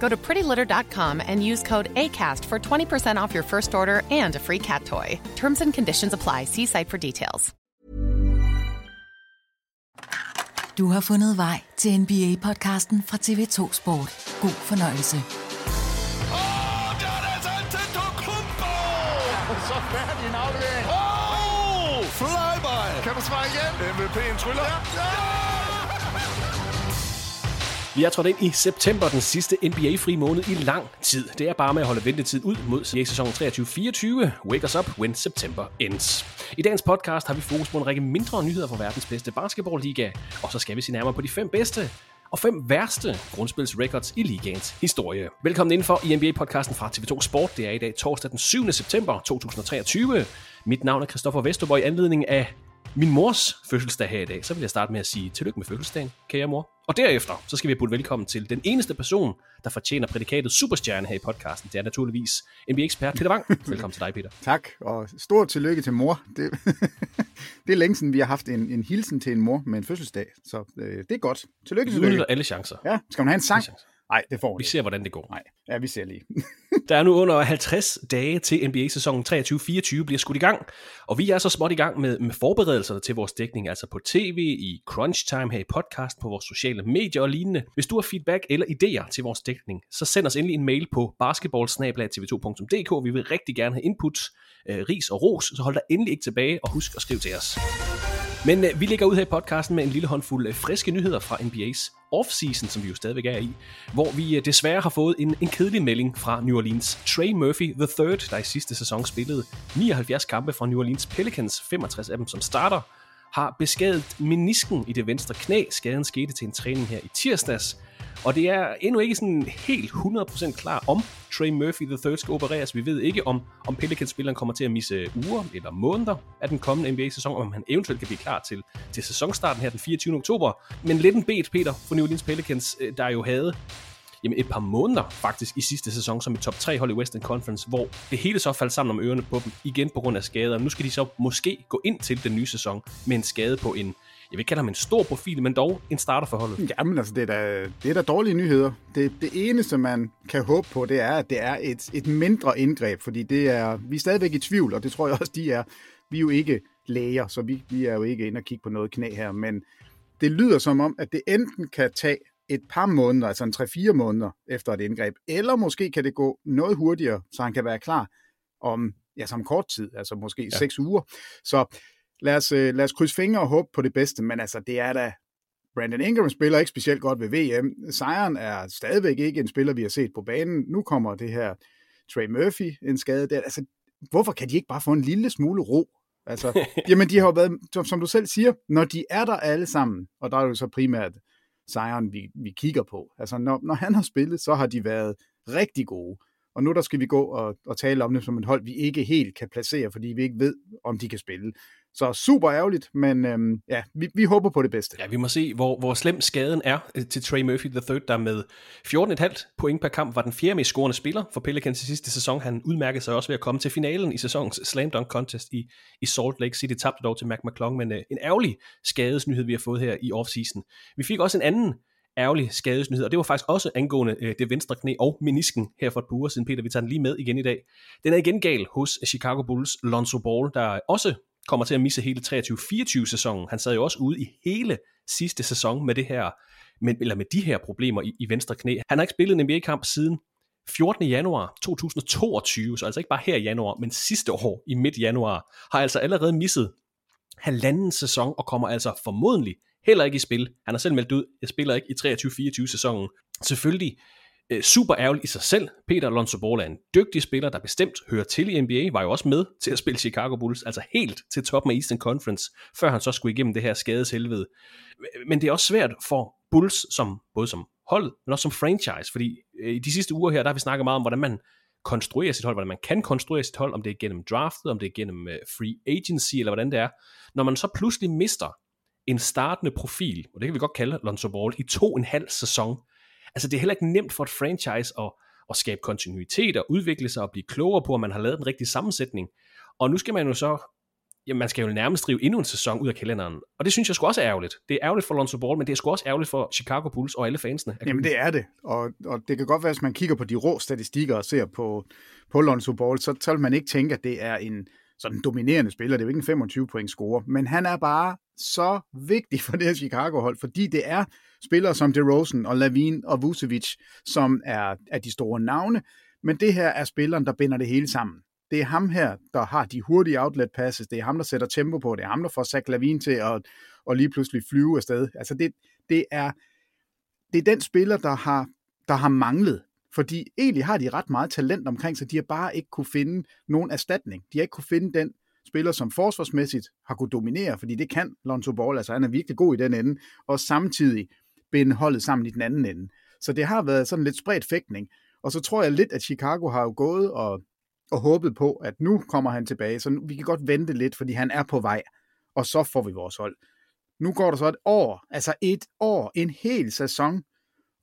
Go to prettylitter.com and use code ACAST for 20% off your first order and a free cat toy. Terms and conditions apply. See site for details. Du har fundet vej til NBA-podcasten fra TV2 Sport. God fornøjelse. Er så færdig en aflevering. Oh! Flyby! Kan du svare igen? MVP'en tryller. Ja! Vi er trådt ind i september, den sidste NBA-fri måned i lang tid. Det er bare med at holde ventetid ud mod sæsonen 23-24. Wake us up when September ends. I dagens podcast har vi fokus på en række mindre nyheder fra verdens bedste basketballliga, og så skal vi se nærmere på de fem bedste og fem værste grundspilsrecords i ligaens historie. Velkommen indenfor i NBA-podcasten fra TV2 Sport. Det er i dag torsdag den 7. september 2023. Mit navn er Christoffer Vesterborg i anledning af min mors fødselsdag her i dag, så vil jeg starte med at sige tillykke med fødselsdagen, kære mor. Og derefter, så skal vi have velkommen til den eneste person, der fortjener prædikatet superstjerne her i podcasten. Det er naturligvis NBA-ekspert Peter Wang. Velkommen til dig, Peter. Tak, og stort tillykke til mor. Det, det er længe siden, vi har haft en, en hilsen til en mor med en fødselsdag, så øh, det er godt. Tillykke, Vi tillykke. udnytter alle chancer. Ja, skal man have en sang? Nej, det får Vi ser, hvordan det går. Nej, ja, vi ser lige. Der er nu under 50 dage til NBA-sæsonen 23-24 bliver skudt i gang, og vi er så småt i gang med, med forberedelserne til vores dækning, altså på tv, i crunch time, her i podcast, på vores sociale medier og lignende. Hvis du har feedback eller idéer til vores dækning, så send os endelig en mail på basketballsnablag.tv2.dk. Vi vil rigtig gerne have input, øh, ris og ros, så hold dig endelig ikke tilbage og husk at skrive til os. Men øh, vi ligger ud her i podcasten med en lille håndfuld øh, friske nyheder fra NBA's off-season, som vi jo stadigvæk er i, hvor vi øh, desværre har fået en, en kedelig melding fra New Orleans. Trey Murphy the third, der i sidste sæson spillede 79 kampe for New Orleans Pelicans, 65 af dem som starter, har beskadet menisken i det venstre knæ. Skaden skete til en træning her i tirsdags. Og det er endnu ikke sådan helt 100% klar om Trey Murphy III skal opereres. Vi ved ikke, om, om Pelicans-spilleren kommer til at misse uger eller måneder af den kommende NBA-sæson, om han eventuelt kan blive klar til, til sæsonstarten her den 24. oktober. Men lidt en bet, Peter, for New Orleans Pelicans, øh, der jo havde jamen et par måneder faktisk i sidste sæson som et top 3 hold i Western Conference, hvor det hele så faldt sammen om ørerne på dem, igen på grund af skader. Nu skal de så måske gå ind til den nye sæson med en skade på en, jeg vil ikke kalde ham en stor profil, men dog en starter for holdet. Jamen altså, det er da, det er da dårlige nyheder. Det, det eneste, man kan håbe på, det er, at det er et, et mindre indgreb, fordi det er, vi er stadigvæk i tvivl, og det tror jeg også, de er. Vi er jo ikke læger, så vi, vi er jo ikke inde og kigge på noget knæ her, men det lyder som om, at det enten kan tage et par måneder, altså en 3-4 måneder efter et indgreb, eller måske kan det gå noget hurtigere, så han kan være klar om, ja, som kort tid, altså måske ja. 6 uger. Så lad os, øh, lad os krydse fingre og håbe på det bedste, men altså det er da, Brandon Ingram spiller ikke specielt godt ved VM. Sejren er stadigvæk ikke en spiller, vi har set på banen. Nu kommer det her Trey Murphy, en skade der. Altså, hvorfor kan de ikke bare få en lille smule ro? Altså, jamen, de har jo været, som, som du selv siger, når de er der alle sammen, og der er jo så primært Zion, vi, vi kigger på. Altså, når, når han har spillet, så har de været rigtig gode. Og nu der skal vi gå og, og tale om det som et hold, vi ikke helt kan placere, fordi vi ikke ved, om de kan spille. Så super ærgerligt, men øhm, ja, vi, vi håber på det bedste. Ja, vi må se, hvor, hvor slem skaden er øh, til Trey Murphy III, der med 14,5 point per kamp var den fjerde mest scorende spiller for Pelicans i sidste sæson. Han udmærkede sig også ved at komme til finalen i sæsonens Slam Dunk Contest i, i Salt Lake City. Tabte dog til Mac McClung, men øh, en ærgerlig skadesnyhed, vi har fået her i offseason. Vi fik også en anden ærgerlig skadesnyhed, og det var faktisk også angående øh, det venstre knæ og menisken her for et par uger siden, Peter. Vi tager den lige med igen i dag. Den er igen gal hos Chicago Bulls Lonzo Ball, der også kommer til at misse hele 23-24 sæsonen. Han sad jo også ude i hele sidste sæson med det her, med, eller med de her problemer i, i venstre knæ. Han har ikke spillet en NBA-kamp siden 14. januar 2022, så altså ikke bare her i januar, men sidste år i midt januar, har altså allerede misset halvanden sæson og kommer altså formodentlig heller ikke i spil. Han har selv meldt ud, jeg spiller ikke i 23-24 sæsonen. Selvfølgelig øh, super ærgerligt i sig selv. Peter Alonso Ball er en dygtig spiller, der bestemt hører til i NBA, var jo også med til at spille Chicago Bulls, altså helt til toppen af Eastern Conference, før han så skulle igennem det her skadeshelvede. Men det er også svært for Bulls, som, både som hold, men også som franchise, fordi øh, i de sidste uger her, der har vi snakket meget om, hvordan man konstruerer sit hold, hvordan man kan konstruere sit hold, om det er gennem draftet, om det er gennem øh, free agency, eller hvordan det er. Når man så pludselig mister en startende profil, og det kan vi godt kalde Lonzo Ball, i to en halv sæson, Altså det er heller ikke nemt for et franchise at, at skabe kontinuitet og udvikle sig og blive klogere på, at man har lavet den rigtige sammensætning. Og nu skal man jo så, jamen man skal jo nærmest drive endnu en sæson ud af kalenderen. Og det synes jeg sgu også er ærgerligt. Det er ærgerligt for Lonzo Ball, men det er sgu også ærgerligt for Chicago Bulls og alle fansene. Jamen det er det, og, og det kan godt være, hvis man kigger på de rå statistikker og ser på, på Lonzo Ball, så, så vil man ikke tænke, at det er en sådan dominerende spiller. Det er jo ikke en 25 point score, men han er bare så vigtig for det her Chicago-hold, fordi det er spillere som DeRozan og Lavin og Vucevic, som er, er de store navne, men det her er spilleren, der binder det hele sammen. Det er ham her, der har de hurtige outlet passes, det er ham, der sætter tempo på, det er ham, der får Zach Lavin til at, at lige pludselig flyve afsted. Altså det, det, er, det er den spiller, der har, der har manglet fordi egentlig har de ret meget talent omkring sig, de har bare ikke kunne finde nogen erstatning. De har ikke kunne finde den spiller, som forsvarsmæssigt har kunne dominere, fordi det kan Lonzo Ball, altså han er virkelig god i den ende, og samtidig binde holdet sammen i den anden ende. Så det har været sådan lidt spredt fægtning, og så tror jeg lidt, at Chicago har jo gået og, og håbet på, at nu kommer han tilbage, så nu, vi kan godt vente lidt, fordi han er på vej, og så får vi vores hold. Nu går der så et år, altså et år, en hel sæson,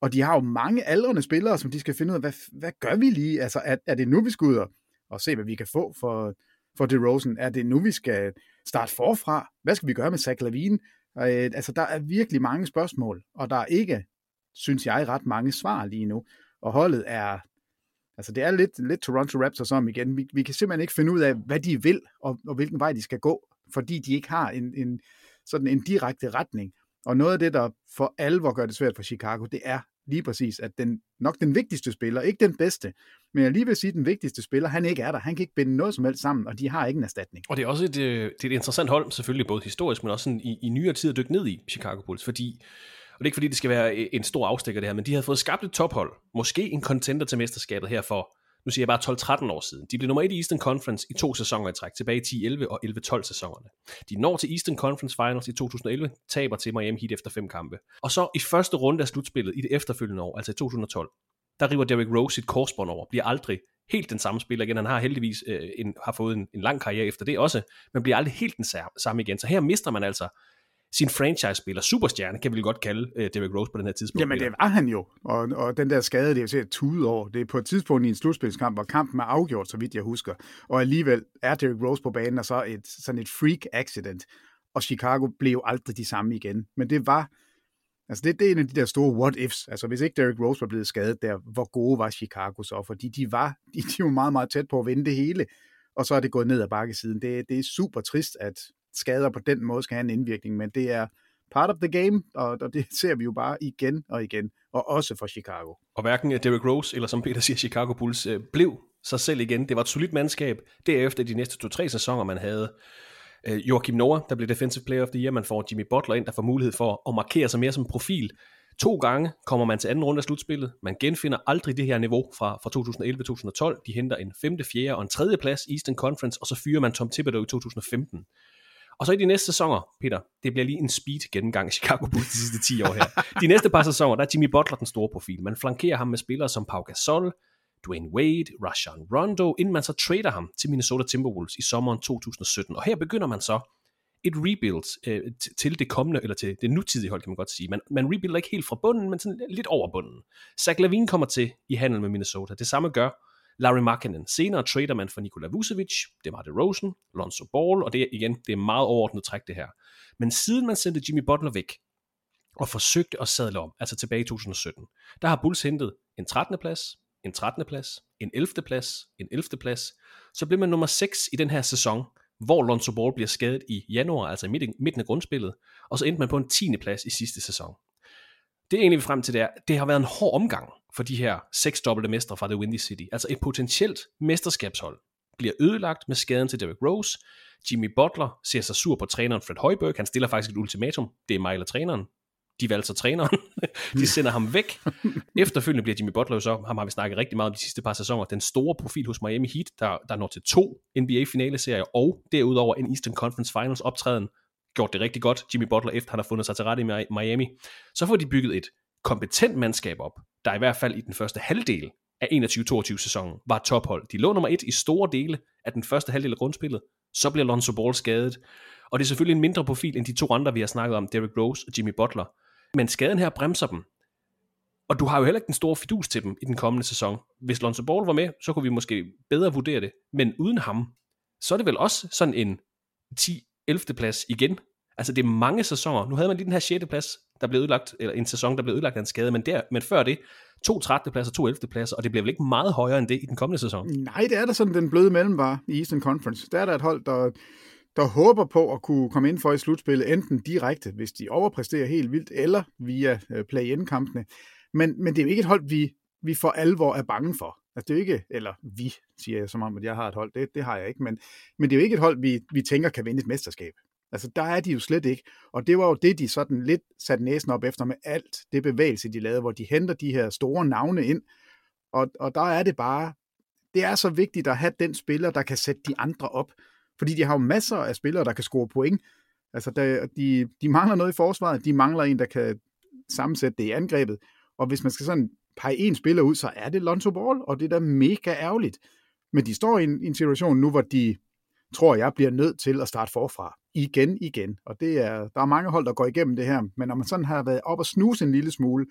og de har jo mange aldrende spillere, som de skal finde ud af, hvad, hvad gør vi lige? Altså, er, er det nu, vi skal ud og, og se, hvad vi kan få for, for DeRozan? Er det nu, vi skal starte forfra? Hvad skal vi gøre med Zach Lavine? Øh, altså, der er virkelig mange spørgsmål, og der er ikke, synes jeg, ret mange svar lige nu. Og holdet er, altså det er lidt, lidt Toronto Raptors om igen. Vi, vi kan simpelthen ikke finde ud af, hvad de vil, og, og hvilken vej de skal gå, fordi de ikke har en, en, sådan en direkte retning. Og noget af det, der for alvor gør det svært for Chicago, det er lige præcis, at den, nok den vigtigste spiller, ikke den bedste, men jeg lige vil sige, at den vigtigste spiller, han ikke er der. Han kan ikke binde noget som helst sammen, og de har ikke en erstatning. Og det er også et, øh, det er et interessant hold, selvfølgelig både historisk, men også sådan i, i nyere tid at dykke ned i Chicago Bulls, fordi og det er ikke fordi, det skal være øh, en stor afstikker det her, men de havde fået skabt et tophold, måske en contender til mesterskabet her for nu siger jeg bare 12-13 år siden. De blev nummer 1 i Eastern Conference i to sæsoner i træk, tilbage i 10-11 og 11-12 sæsonerne. De når til Eastern Conference Finals i 2011, taber til Miami Heat efter fem kampe. Og så i første runde af slutspillet i det efterfølgende år, altså i 2012, der river Derrick Rose sit korsbånd over, bliver aldrig helt den samme spiller igen. Han har heldigvis øh, en, har fået en, en lang karriere efter det også, men bliver aldrig helt den samme igen. Så her mister man altså sin franchise-spiller, superstjerne, kan vi godt kalde uh, Derrick Rose på den her tidspunkt. Jamen det var han jo, og, og den der skade, det er jo set tude over. Det er på et tidspunkt i en slutspilskamp, hvor kampen er afgjort, så vidt jeg husker. Og alligevel er Derrick Rose på banen, og så et, sådan et freak accident. Og Chicago blev jo aldrig de samme igen. Men det var, altså det, det er en af de der store what-ifs. Altså hvis ikke Derrick Rose var blevet skadet der, hvor gode var Chicago så? Fordi de var, de, de var meget, meget tæt på at vinde det hele. Og så er det gået ned ad bakkesiden. Det, det er super trist, at, skader på den måde skal have en indvirkning, men det er part of the game, og, det ser vi jo bare igen og igen, og også for Chicago. Og hverken øh, Derrick Rose, eller som Peter siger, Chicago Bulls, øh, blev sig selv igen. Det var et solidt mandskab. Derefter de næste to-tre sæsoner, man havde øh, Joachim Noah, der blev Defensive Player of the Year. Man får Jimmy Butler ind, der får mulighed for at markere sig mere som profil. To gange kommer man til anden runde af slutspillet. Man genfinder aldrig det her niveau fra, fra 2011-2012. De henter en femte, fjerde og en tredje plads i Eastern Conference, og så fyrer man Tom Thibodeau i 2015. Og så i de næste sæsoner, Peter, det bliver lige en speed gennemgang i Chicago Bulls de sidste 10 år her. De næste par sæsoner, der er Jimmy Butler den store profil. Man flankerer ham med spillere som Pau Gasol, Dwayne Wade, Rajon Rondo, inden man så trader ham til Minnesota Timberwolves i sommeren 2017. Og her begynder man så et rebuild øh, til det kommende, eller til det nutidige hold, kan man godt sige. Man, man rebuilder ikke helt fra bunden, men sådan lidt over bunden. Zach Lavine kommer til i handel med Minnesota. Det samme gør Larry Markkinen. Senere trader man for Nikola Vucevic, det var det Rosen, Lonzo Ball, og det er igen, det er meget overordnet træk det her. Men siden man sendte Jimmy Butler væk, og forsøgte at sadle om, altså tilbage i 2017, der har Bulls hentet en 13. plads, en 13. plads, en 11. plads, en 11. plads, så blev man nummer 6 i den her sæson, hvor Lonzo Ball bliver skadet i januar, altså i midten af grundspillet, og så endte man på en 10. plads i sidste sæson. Det er egentlig vi frem til, det er, det har været en hård omgang for de her seks dobbelte mestre fra The Windy City. Altså et potentielt mesterskabshold bliver ødelagt med skaden til Derrick Rose. Jimmy Butler ser sig sur på træneren Fred Højberg. Han stiller faktisk et ultimatum. Det er mig eller træneren. De valgte så træneren. de sender ham væk. Efterfølgende bliver Jimmy Butler så, ham har vi snakket rigtig meget om de sidste par sæsoner, den store profil hos Miami Heat, der, der når til to NBA-finaleserier, og derudover en Eastern Conference Finals optræden, gjort det rigtig godt, Jimmy Butler, efter han har fundet sig til rette i Miami. Så får de bygget et kompetent mandskab op, der i hvert fald i den første halvdel af 21-22 sæsonen var tophold. De lå nummer et i store dele af den første halvdel af grundspillet, så bliver Lonzo Ball skadet, og det er selvfølgelig en mindre profil end de to andre, vi har snakket om, Derrick Rose og Jimmy Butler. Men skaden her bremser dem. Og du har jo heller ikke den store fidus til dem i den kommende sæson. Hvis Lonzo Ball var med, så kunne vi måske bedre vurdere det. Men uden ham, så er det vel også sådan en 11. plads igen. Altså det er mange sæsoner. Nu havde man lige den her 6. plads, der blev ødelagt, eller en sæson, der blev ødelagt af en skade, men, der, men før det, to 13. pladser, to 11. pladser, og det bliver vel ikke meget højere end det i den kommende sæson? Nej, det er da sådan den bløde mellemvare i Eastern Conference. Der er der et hold, der, der håber på at kunne komme ind for i slutspillet, enten direkte, hvis de overpræsterer helt vildt, eller via øh, play-in-kampene. Men, men det er jo ikke et hold, vi, vi for alvor er bange for. Altså det er jo ikke, eller vi, siger jeg som om, at jeg har et hold, det, det har jeg ikke, men, men det er jo ikke et hold, vi, vi tænker kan vinde et mesterskab. Altså, der er de jo slet ikke. Og det var jo det, de sådan lidt satte næsen op efter med alt det bevægelse, de lavede, hvor de henter de her store navne ind. Og, og der er det bare, det er så vigtigt at have den spiller, der kan sætte de andre op. Fordi de har jo masser af spillere, der kan score point. Altså, der, de, de mangler noget i forsvaret, de mangler en, der kan sammensætte det i angrebet. Og hvis man skal sådan pege en spiller ud, så er det Lonzo Ball, og det er da mega ærgerligt. Men de står i en, en situation nu, hvor de, tror jeg, bliver nødt til at starte forfra igen, igen. Og det er, der er mange hold, der går igennem det her, men når man sådan har været op og snuse en lille smule,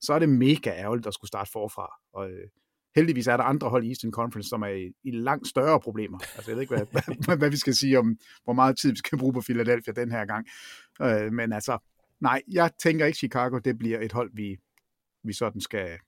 så er det mega ærgerligt at skulle starte forfra. Og øh, heldigvis er der andre hold i Eastern Conference, som er i, i langt større problemer. Altså jeg ved ikke, hvad, hvad, hvad vi skal sige om, hvor meget tid vi skal bruge på Philadelphia den her gang. Øh, men altså, nej, jeg tænker ikke Chicago, det bliver et hold, vi, vi sådan skal,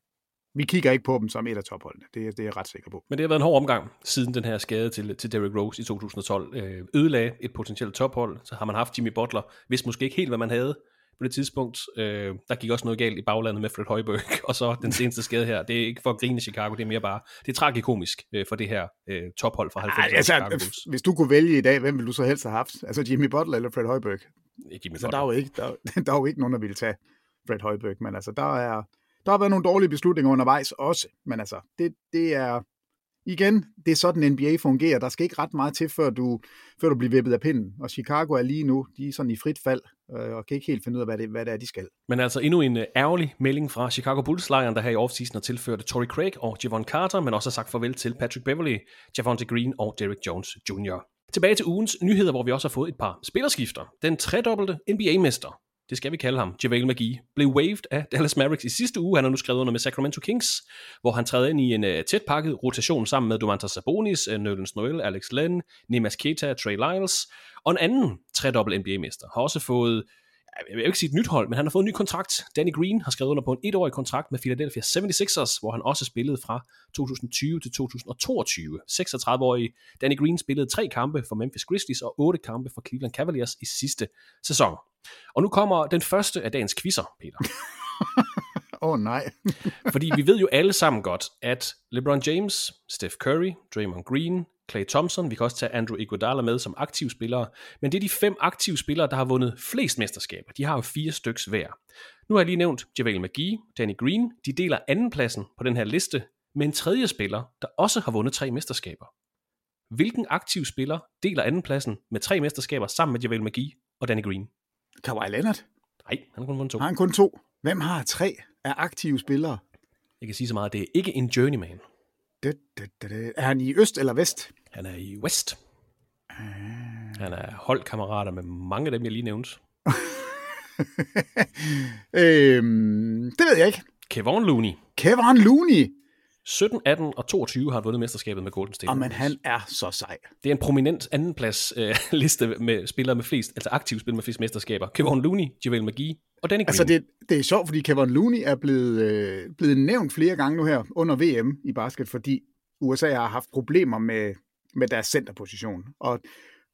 vi kigger ikke på dem som et af topholdene. Det, det er jeg ret sikker på. Men det har været en hård omgang siden den her skade til, til Derrick Rose i 2012 øh, ødelagde et potentielt tophold. Så har man haft Jimmy Butler, hvis måske ikke helt, hvad man havde på det tidspunkt. Øh, der gik også noget galt i baglandet med Fred Højberg, og så den seneste skade her. Det er ikke for at grine Chicago, det er mere bare, det er tragikomisk øh, for det her øh, tophold fra 90'erne. Altså, hvis du kunne vælge i dag, hvem ville du så helst have haft? Altså Jimmy Butler eller Fred Højberg? Jimmy så der er, jo ikke, der, der er jo ikke nogen, der ville tage Fred Højberg, men altså der er, der har været nogle dårlige beslutninger undervejs også, men altså, det, det er, igen, det er sådan NBA fungerer. Der skal ikke ret meget til, før du, før du bliver vippet af pinden. Og Chicago er lige nu, de er sådan i frit fald, øh, og kan ikke helt finde ud af, hvad det, hvad det er, de skal. Men altså endnu en øh, ærgerlig melding fra Chicago Bulls-lejren, der her i offseason har tilført Torrey Craig og Javon Carter, men også har sagt farvel til Patrick Beverly, Javonte Green og Derrick Jones Jr. Tilbage til ugens nyheder, hvor vi også har fået et par spillerskifter. Den tredobbelte NBA-mester, det skal vi kalde ham, JaVale McGee, blev waived af Dallas Mavericks i sidste uge. Han har nu skrevet under med Sacramento Kings, hvor han træder ind i en uh, tæt pakket rotation sammen med Domantas Sabonis, uh, Nerlens Noel, Alex Len, Nemas Keta, Trey Lyles, og en anden tredobbelt NBA-mester har også fået jeg vil ikke sige et nyt hold, men han har fået en ny kontrakt. Danny Green har skrevet under på en etårig kontrakt med Philadelphia 76ers, hvor han også spillede fra 2020 til 2022. 36-årig Danny Green spillede tre kampe for Memphis Grizzlies og otte kampe for Cleveland Cavaliers i sidste sæson. Og nu kommer den første af dagens quizzer, Peter. Åh oh, nej. Fordi vi ved jo alle sammen godt, at LeBron James, Steph Curry, Draymond Green, Clay Thompson, vi kan også tage Andrew Iguodala med som aktive spillere, men det er de fem aktive spillere, der har vundet flest mesterskaber. De har jo fire styks hver. Nu har jeg lige nævnt JaVale McGee, Danny Green, de deler andenpladsen på den her liste med en tredje spiller, der også har vundet tre mesterskaber. Hvilken aktiv spiller deler andenpladsen med tre mesterskaber sammen med JaVale McGee og Danny Green? Kawhi Leonard. Nej, han har kun vundet to. Har han kun to? Hvem har tre af aktive spillere? Jeg kan sige så meget, det er ikke en journeyman. Det. Er han i øst eller vest? Han er i west. Han er holdkammerater med mange af dem, jeg lige nævnte. øhm, det ved jeg ikke. Kevon Looney. Kevin Looney. 17, 18 og 22 har han vundet mesterskabet med Golden State. Og men han er så sej. Det er en prominent andenplads øh, liste med spillere med flest, altså aktive spillere med flest mesterskaber. Kevon Looney, JaVale McGee og Danny Green. Altså det, det er sjovt, fordi Kevin Looney er blevet, øh, blevet nævnt flere gange nu her under VM i basket, fordi USA har haft problemer med, med deres centerposition. Og,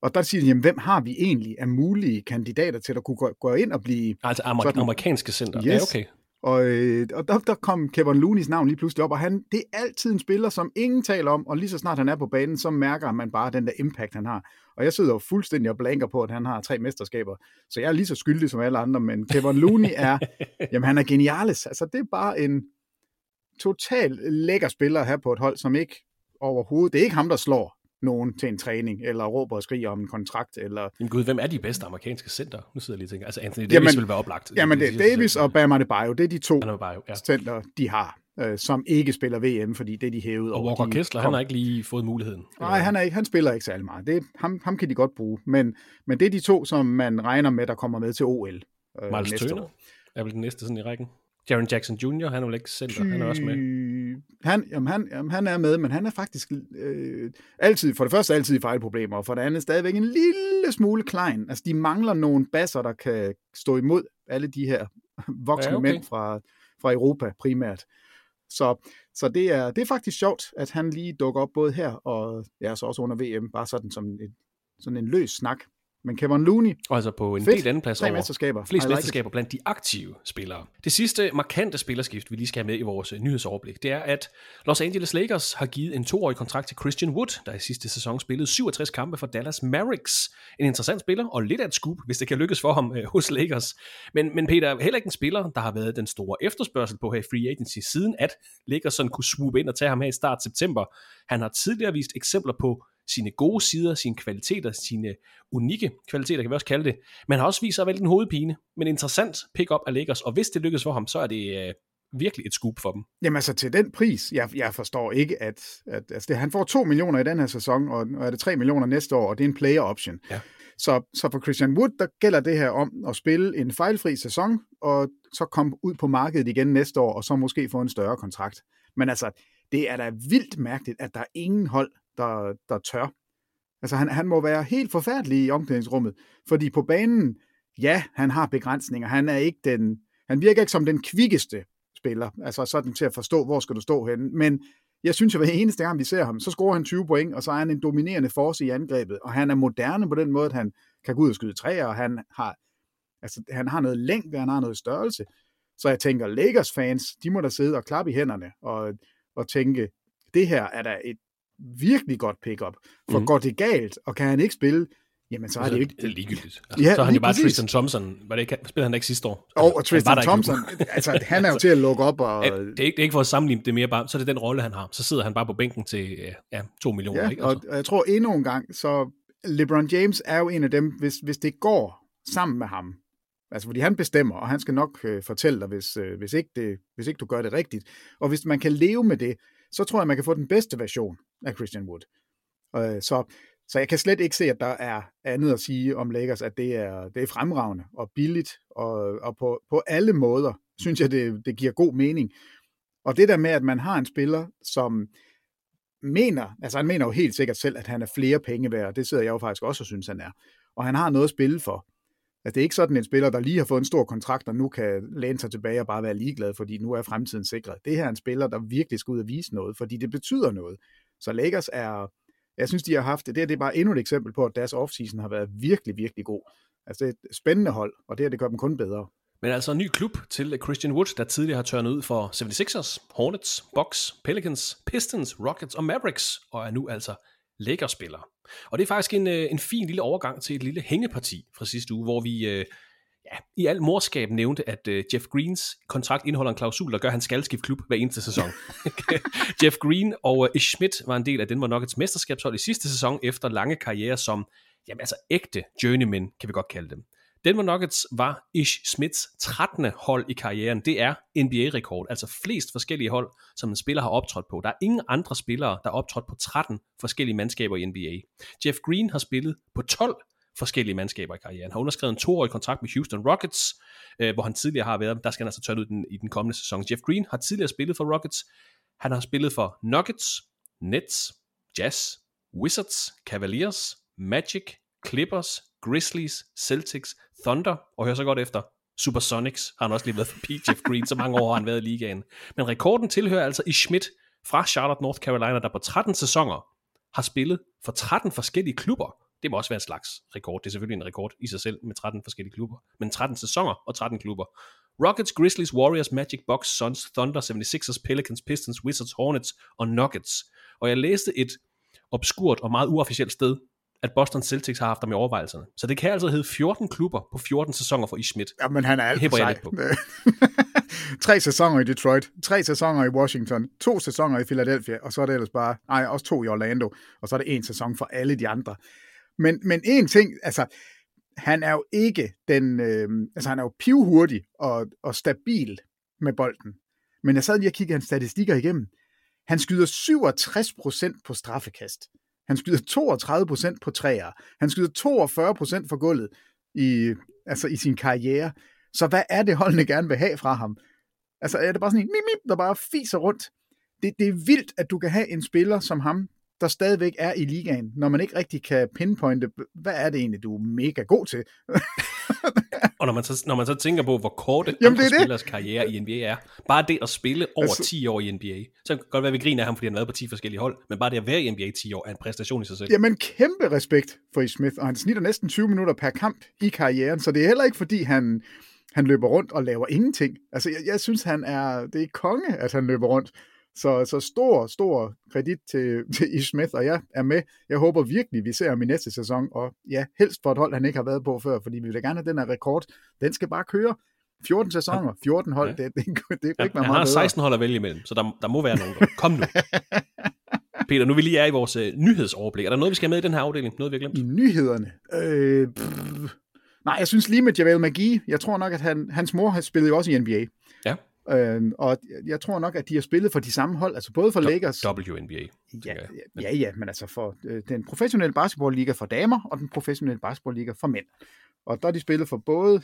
og der siger de, jamen, hvem har vi egentlig af mulige kandidater til at kunne gå, gå ind og blive... Altså amer- sådan- amerikanske center. Yes. Ja, okay. Og, øh, og der, der kom Kevin Looneys navn lige pludselig op, og han, det er altid en spiller, som ingen taler om, og lige så snart han er på banen, så mærker man bare den der impact, han har. Og jeg sidder jo fuldstændig og blanker på, at han har tre mesterskaber, så jeg er lige så skyldig som alle andre, men Kevin Looney er, jamen han er genialis. Altså det er bare en total lækker spiller her på et hold, som ikke overhovedet, det er ikke ham, der slår nogen til en træning, eller råber og skriger om en kontrakt, eller... Jamen gud, hvem er de bedste amerikanske center? Nu sidder jeg lige og tænker. Altså Anthony Davis Jamen- vil være oplagt. Jamen, det er Davis og Bam Adebayo, det er de to Adebayo, ja. center, de har, øh, som ikke spiller VM, fordi det er de hævet Og over. Walker Kessler, han har ikke lige fået muligheden. Nej, han, er ikke, han spiller ikke særlig meget. Det, ham, ham kan de godt bruge, men, men det er de to, som man regner med, der kommer med til OL øh, Miles næste Turner år. er vel den næste sådan i rækken. Jaron Jackson Jr., han er vel ikke center, han er også med. Han, jamen, han, jamen, han er med, men han er faktisk øh, altid, for det første altid i fejlproblemer, og for det andet stadigvæk en lille smule klein. Altså, de mangler nogle basser, der kan stå imod alle de her voksne Ja, okay. mænd fra, fra Europa primært. Så, så det, er, det er faktisk sjovt, at han lige dukker op både her og ja, så også under VM, bare sådan som et, sådan en løs snak. Men Kevin Looney, Og altså på en Fedt. del anden plads over mesterskaber. flest I like mesterskaber blandt de aktive spillere. Det sidste markante spillerskift, vi lige skal have med i vores øh, nyhedsoverblik, det er, at Los Angeles Lakers har givet en toårig kontrakt til Christian Wood, der i sidste sæson spillede 67 kampe for Dallas Mavericks. En interessant spiller, og lidt af et scoop, hvis det kan lykkes for ham øh, hos Lakers. Men, men Peter, heller ikke en spiller, der har været den store efterspørgsel på her i free agency, siden at Lakers sådan kunne swoop ind og tage ham her i start september. Han har tidligere vist eksempler på sine gode sider, sine kvaliteter, sine unikke kvaliteter, kan vi også kalde det. Men har også vist sig at være en hovedpine. Men interessant pick-up af Lakers, og hvis det lykkes for ham, så er det øh, virkelig et scoop for dem. Jamen altså til den pris, jeg, jeg forstår ikke, at, at altså det, han får 2 millioner i den her sæson, og, og er det 3 millioner næste år, og det er en player option. Ja. Så, så for Christian Wood, der gælder det her om at spille en fejlfri sæson, og så komme ud på markedet igen næste år, og så måske få en større kontrakt. Men altså, det er da vildt mærkeligt, at der er ingen hold, der, der tør. Altså han, han må være helt forfærdelig i omklædningsrummet, fordi på banen, ja, han har begrænsninger. Han er ikke den, han virker ikke som den kvikkeste spiller, altså sådan til at forstå, hvor skal du stå henne. Men jeg synes, at hver eneste gang, vi ser ham, så scorer han 20 point, og så er han en dominerende force i angrebet, og han er moderne på den måde, at han kan gå ud og skyde træer, og han har, altså, han har noget længde, han har noget størrelse. Så jeg tænker, Lakers fans, de må da sidde og klappe i hænderne og, og tænke, det her er da et virkelig godt pick-up. For mm. går det galt, og kan han ikke spille, jamen så er det jo ikke... det er ligegyldigt. Altså, Ja, så er han jo bare præcis. Tristan Thompson. Var det ikke, spillede han ikke sidste år? Og, Han og var Tristan. Thompson, altså han er jo til at lukke op og... Ja, Det er, ikke, det er ikke for at sammenligne det mere bare, så er det den rolle, han har. Så sidder han bare på bænken til ja, 2 millioner. Ja, ikke? og, Altså. og jeg tror endnu en gang, så LeBron James er jo en af dem, hvis, hvis det går sammen med ham, altså fordi han bestemmer, og han skal nok øh, fortælle dig, hvis, øh, hvis, ikke det, hvis ikke du gør det rigtigt. Og hvis man kan leve med det, så tror jeg, man kan få den bedste version af Christian Wood. Øh, så, så jeg kan slet ikke se, at der er andet at sige om Lakers, at det er, det er fremragende og billigt, og, og på, på alle måder synes jeg, det, det giver god mening. Og det der med, at man har en spiller, som mener, altså han mener jo helt sikkert selv, at han er flere penge værd, og det sidder jeg jo faktisk også og synes, han er. Og han har noget at spille for. Altså, det er ikke sådan en spiller, der lige har fået en stor kontrakt, og nu kan læne sig tilbage og bare være ligeglad, fordi nu er fremtiden sikret. Det her er en spiller, der virkelig skal ud og vise noget, fordi det betyder noget. Så Lakers er, jeg synes, de har haft det. Her, det er bare endnu et eksempel på, at deres offseason har været virkelig, virkelig god. Altså, det er et spændende hold, og det her, det gør dem kun bedre. Men altså en ny klub til Christian Wood, der tidligere har tørnet ud for 76ers, Hornets, Bucks, Pelicans, Pistons, Rockets og Mavericks, og er nu altså Lakers-spiller. Og det er faktisk en, øh, en fin lille overgang til et lille hængeparti fra sidste uge, hvor vi øh, ja, i al morskab nævnte, at uh, Jeff Greens kontrakt indeholder en klausul, der gør, at han skal skifte klub hver eneste sæson. Jeff Green og uh, Ish Schmidt var en del af Denver Nuggets mesterskabshold i sidste sæson, efter lange karriere som, jamen altså ægte journeymen, kan vi godt kalde dem. Denver Nuggets var Ish Smiths 13. hold i karrieren. Det er NBA-rekord, altså flest forskellige hold, som en spiller har optrådt på. Der er ingen andre spillere, der har optrådt på 13 forskellige mandskaber i NBA. Jeff Green har spillet på 12 forskellige mandskaber i karrieren. Han har underskrevet en toårig kontrakt med Houston Rockets, øh, hvor han tidligere har været. Der skal han altså tørne ud den, i den kommende sæson. Jeff Green har tidligere spillet for Rockets. Han har spillet for Nuggets, Nets, Jazz, Wizards, Cavaliers, Magic, Clippers, Grizzlies, Celtics, Thunder, og hør så godt efter, Supersonics har han også lige været for Jeff Green, så mange år har han været i ligaen. Men rekorden tilhører altså i Schmidt fra Charlotte, North Carolina, der på 13 sæsoner har spillet for 13 forskellige klubber. Det må også være en slags rekord. Det er selvfølgelig en rekord i sig selv med 13 forskellige klubber. Men 13 sæsoner og 13 klubber. Rockets, Grizzlies, Warriors, Magic, Bucks, Suns, Thunder, 76ers, Pelicans, Pistons, Wizards, Hornets og Nuggets. Og jeg læste et obskurt og meget uofficielt sted, at Boston Celtics har haft ham i overvejelserne. Så det kan altså hedde 14 klubber på 14 sæsoner for Ish Schmidt. Ja, men han er alt for sej. tre sæsoner i Detroit, tre sæsoner i Washington, to sæsoner i Philadelphia, og så er det ellers bare, nej, også to i Orlando, og så er det en sæson for alle de andre. Men, men en ting, altså, han er jo ikke den, øh, altså han er jo pivhurtig og, og stabil med bolden. Men jeg sad lige og kiggede hans statistikker igennem. Han skyder 67% på straffekast. Han skyder 32% på træer. Han skyder 42% for gulvet i, altså i sin karriere. Så hvad er det, holdene gerne vil have fra ham? Altså er det bare sådan en mip, mip, der bare fiser rundt? Det, det er vildt, at du kan have en spiller som ham, der stadigvæk er i ligaen, når man ikke rigtig kan pinpointe, hvad er det egentlig, du er mega god til? og når man, så, når man så tænker på, hvor kort Jamen, andre spillers det. karriere i NBA er, bare det at spille over altså, 10 år i NBA, så kan det godt være, at vi griner af ham, fordi han har været på 10 forskellige hold, men bare det at være i NBA 10 år er en præstation i sig selv. Jamen kæmpe respekt for E. Smith, og han snitter næsten 20 minutter per kamp i karrieren, så det er heller ikke fordi, han, han løber rundt og laver ingenting. Altså, jeg, jeg synes, han er, det er konge, at han løber rundt. Så, så stor, stor kredit til, til Ish Smith, og jeg er med. Jeg håber virkelig, vi ser ham i næste sæson, og ja, helst for et hold, han ikke har været på før, fordi vi vil gerne have den her rekord. Den skal bare køre. 14 sæsoner, 14 hold, ja. det, det, det, ja, ikke være meget Han har 16 hold at vælge imellem, så der, der må være nogen. Kom nu. Peter, nu vi lige er i vores uh, nyhedsoverblik. Er der noget, vi skal have med i den her afdeling? Noget, vi har glemt? I nyhederne? Øh, nej, jeg synes lige med Javel McGee, jeg tror nok, at han, hans mor har spillet jo også i NBA. Øhm, og jeg tror nok, at de har spillet for de samme hold, altså både for Lakers... WNBA. Ja, ja, ja, men altså for øh, den professionelle basketballliga for damer, og den professionelle basketballliga for mænd. Og der har de spillet for både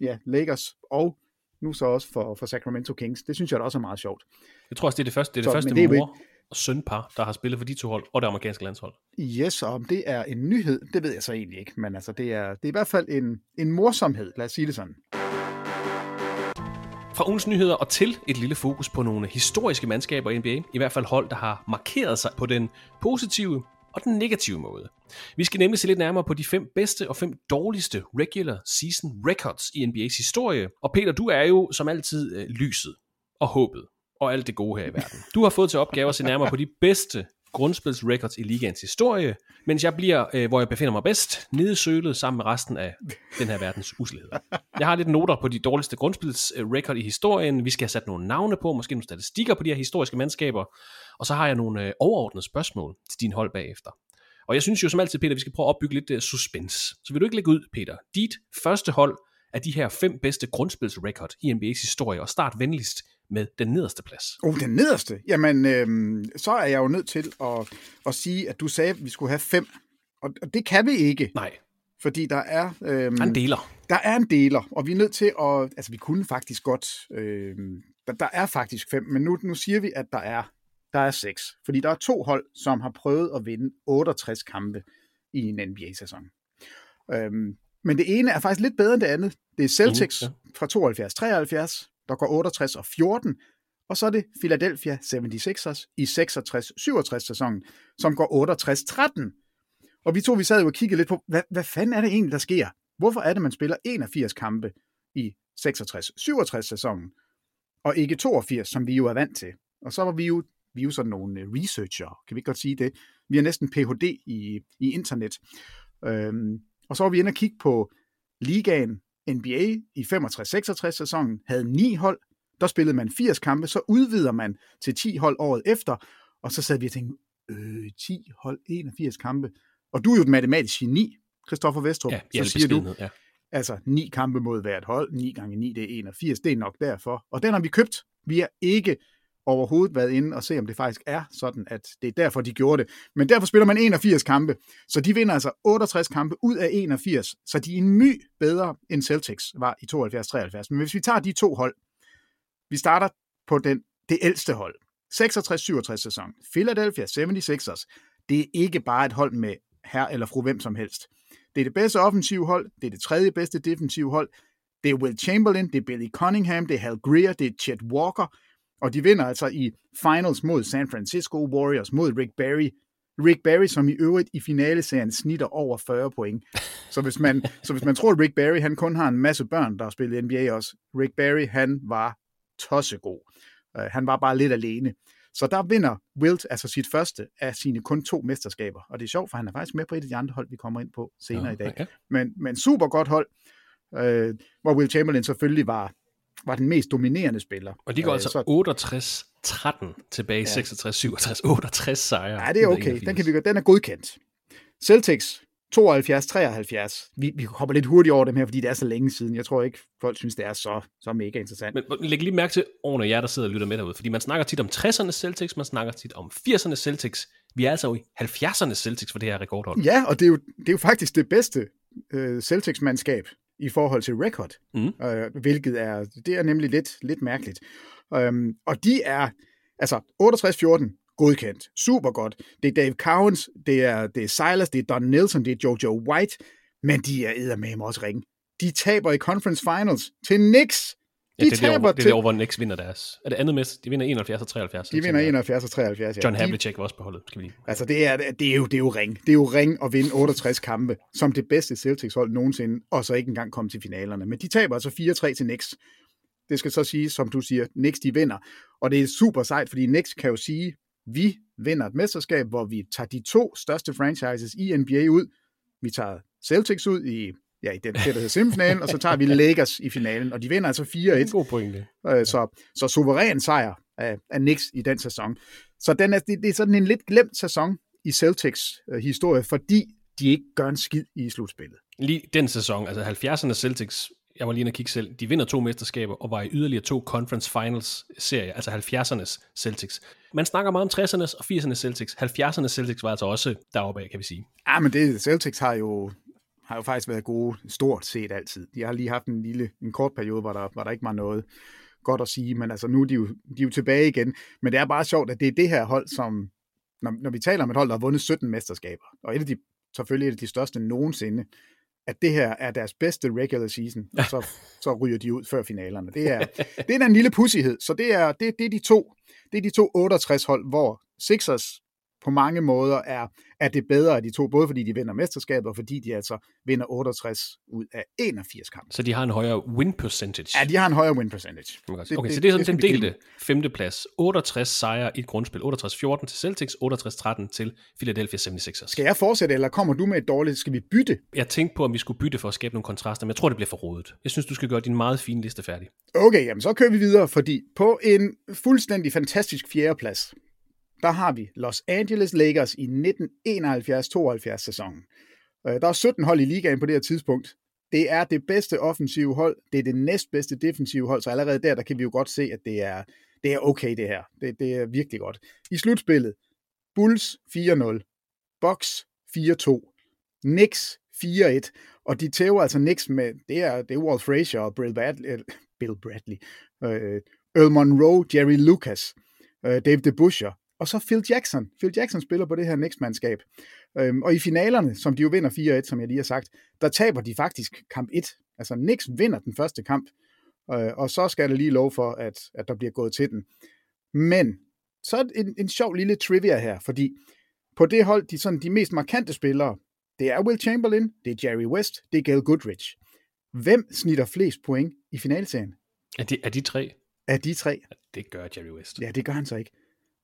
ja, Lakers og nu så også for, for Sacramento Kings. Det synes jeg da også er meget sjovt. Jeg tror også, det er det første, det er det så, første det mor og sønpar, der har spillet for de to hold, og det amerikanske landshold. Yes, og om det er en nyhed, det ved jeg så egentlig ikke, men altså det er, det er i hvert fald en, en morsomhed, lad os sige det sådan. Fra ugens nyheder og til et lille fokus på nogle historiske mandskaber i NBA, i hvert fald hold, der har markeret sig på den positive og den negative måde. Vi skal nemlig se lidt nærmere på de fem bedste og fem dårligste regular season records i NBA's historie. Og Peter, du er jo som altid øh, lyset og håbet og alt det gode her i verden. Du har fået til opgave at se nærmere på de bedste grundspilsrecords i ligaens historie, mens jeg bliver, øh, hvor jeg befinder mig bedst, nedsølet sammen med resten af den her verdens uslighed. Jeg har lidt noter på de dårligste grundspilsrecord i historien. Vi skal have sat nogle navne på, måske nogle statistikker på de her historiske mandskaber, og så har jeg nogle øh, overordnede spørgsmål til din hold bagefter. Og jeg synes jo som altid, Peter, vi skal prøve at opbygge lidt uh, suspense. Så vil du ikke lægge ud, Peter, dit første hold af de her fem bedste grundspilsrecord i NBA's historie, og start venligst med den nederste plads. Oh, den nederste? Jamen, øhm, så er jeg jo nødt til at, at sige, at du sagde, at vi skulle have fem. Og, og det kan vi ikke. Nej. Fordi der er... Øhm, der er en deler. Der er en deler, og vi er nødt til at... Altså, vi kunne faktisk godt... Øhm, der, der er faktisk fem, men nu, nu siger vi, at der er, der er seks. Fordi der er to hold, som har prøvet at vinde 68 kampe i en NBA-sæson. Øhm, men det ene er faktisk lidt bedre end det andet. Det er Celtics mm, ja. fra 72-73, der går 68 og 14, og så er det Philadelphia 76ers i 66-67 sæsonen, som går 68-13. Og vi to, vi sad jo og kiggede lidt på, hvad, hvad fanden er det egentlig, der sker? Hvorfor er det, man spiller 81 kampe i 66-67 sæsonen, og ikke 82, som vi jo er vant til? Og så var vi jo, vi er jo sådan nogle øh, researcher, kan vi godt sige det? Vi er næsten Ph.D. i, i internet. Øhm, og så var vi inde og kigge på ligaen NBA i 65-66 sæsonen havde ni hold, der spillede man 80 kampe, så udvider man til 10 hold året efter, og så sad vi og tænkte, øh, 10 hold, 81 kampe. Og du er jo et matematisk geni, Christoffer Vestrup. Ja, så siger du, ja. altså 9 kampe mod hvert hold, 9 gange 9, det er 81, det er nok derfor. Og den har vi købt. Vi har ikke overhovedet været inde og se, om det faktisk er sådan, at det er derfor, de gjorde det. Men derfor spiller man 81 kampe, så de vinder altså 68 kampe ud af 81, så de er en my bedre end Celtics var i 72-73. Men hvis vi tager de to hold, vi starter på den, det ældste hold, 66-67 sæson, Philadelphia 76ers, det er ikke bare et hold med her eller fru hvem som helst. Det er det bedste offensive hold, det er det tredje bedste defensive hold, det er Will Chamberlain, det er Billy Cunningham, det er Hal Greer, det er Chet Walker, og de vinder altså i finals mod San Francisco Warriors, mod Rick Barry. Rick Barry, som i øvrigt i finaleserien snitter over 40 point. Så hvis man, så hvis man tror, at Rick Barry han kun har en masse børn, der har spillet NBA også, Rick Barry han var tossegod. Uh, han var bare lidt alene. Så der vinder Wilt altså sit første af sine kun to mesterskaber. Og det er sjovt, for han er faktisk med på et af de andre hold, vi kommer ind på senere ja, i dag. Okay. Men, men super godt hold, uh, hvor Will Chamberlain selvfølgelig var var den mest dominerende spiller. Og de går øh, altså 68-13 tilbage i ja. 66-67. 68 sejre. Ja, det er okay. Den, kan vi, den er godkendt. Celtics 72-73. Vi, vi hopper lidt hurtigt over dem her, fordi det er så længe siden. Jeg tror ikke, folk synes, det er så, så mega interessant. Men læg lige mærke til årene, jer der sidder og lytter med derude, fordi man snakker tit om 60'erne Celtics, man snakker tit om 80'erne Celtics. Vi er altså i 70'erne Celtics for det her rekordhold. Ja, og det er jo, det er jo faktisk det bedste uh, Celtics-mandskab, i forhold til record, mm. øh, hvilket er, det er nemlig lidt, lidt mærkeligt. Um, og de er, altså 68-14, godkendt, super godt. Det er Dave Cowens, det er, det er Silas, det er Don Nelson, det er Jojo White, men de er eddermame også ringe. De taber i conference finals til Knicks. De ja, det, er taber det, er det år, hvor Knicks vinder deres. Er det andet mest? De vinder 71 og 73. De vinder 71 og 73, ja. John Havlicek var også på holdet, skal vi Altså, det er, det, er jo, det er jo ring. Det er jo ring at vinde 68 kampe, som det bedste Celtics-hold nogensinde, og så ikke engang komme til finalerne. Men de taber altså 4-3 til Knicks. Det skal så sige, som du siger, Knicks de vinder. Og det er super sejt, fordi Knicks kan jo sige, vi vinder et mesterskab, hvor vi tager de to største franchises i NBA ud. Vi tager Celtics ud i ja, i den, det, der hedder semifinalen, og så tager vi Lakers i finalen, og de vinder altså 4-1. God pointe. Øh, så, så suveræn sejr af, af Knicks i den sæson. Så den er, det, det er sådan en lidt glemt sæson i Celtics øh, historie, fordi de ikke gør en skid i slutspillet. Lige den sæson, altså 70'erne Celtics, jeg var lige inde og kigge selv, de vinder to mesterskaber og var i yderligere to conference finals serier, altså 70'ernes Celtics. Man snakker meget om 60'ernes og 80'ernes Celtics. 70'ernes Celtics var altså også deroppe af, kan vi sige. Ja, men det, Celtics har jo har jo faktisk været gode stort set altid. De har lige haft en lille, en kort periode, hvor der, hvor der ikke var noget godt at sige, men altså nu er de, jo, de er jo tilbage igen. Men det er bare sjovt, at det er det her hold, som, når, når vi taler om et hold, der har vundet 17 mesterskaber, og et af de, selvfølgelig et af de største nogensinde, at det her er deres bedste regular season, og så, så ryger de ud før finalerne. Det er, det er en lille pussighed, så det er, det, det er de to, det er de to 68 hold, hvor Sixers på mange måder er, er det bedre af de to, både fordi de vinder mesterskabet, og fordi de altså vinder 68 ud af 81 kampe. Så de har en højere win percentage? Ja, de har en højere win percentage. Okay, det, okay det, så det er sådan det, den delte femteplads. 68 sejre i et grundspil. 68-14 til Celtics, 68-13 til Philadelphia 76ers. Skal jeg fortsætte, eller kommer du med et dårligt? Skal vi bytte? Jeg tænkte på, om vi skulle bytte for at skabe nogle kontraster, men jeg tror, det bliver for rodet. Jeg synes, du skal gøre din meget fine liste færdig. Okay, jamen så kører vi videre, fordi på en fuldstændig fantastisk fjerdeplads, der har vi Los Angeles Lakers i 1971-72 sæsonen. Øh, der er 17 hold i ligaen på det her tidspunkt. Det er det bedste offensive hold, det er det næstbedste defensive hold, så allerede der, der kan vi jo godt se, at det er, det er okay det her. Det, det er virkelig godt. I slutspillet, Bulls 4-0, Bucks 4-2, Knicks 4-1, og de tæver altså Knicks med, det er, det er Walt Frazier og Bill Bradley, øh, Bill Bradley øh, Earl Monroe, Jerry Lucas, øh, Dave DeBuscher, og så Phil Jackson. Phil Jackson spiller på det her Knicks-mandskab. Øhm, og i finalerne, som de jo vinder 4-1, som jeg lige har sagt, der taber de faktisk kamp 1. Altså Knicks vinder den første kamp, øh, og så skal der lige lov for, at, at der bliver gået til den. Men så er en, en sjov lille trivia her, fordi på det hold, de, sådan, de mest markante spillere, det er Will Chamberlain, det er Jerry West, det er Gail Goodrich. Hvem snitter flest point i finalserien? Er de, er de tre? Er de tre? Det gør Jerry West. Ja, det gør han så ikke.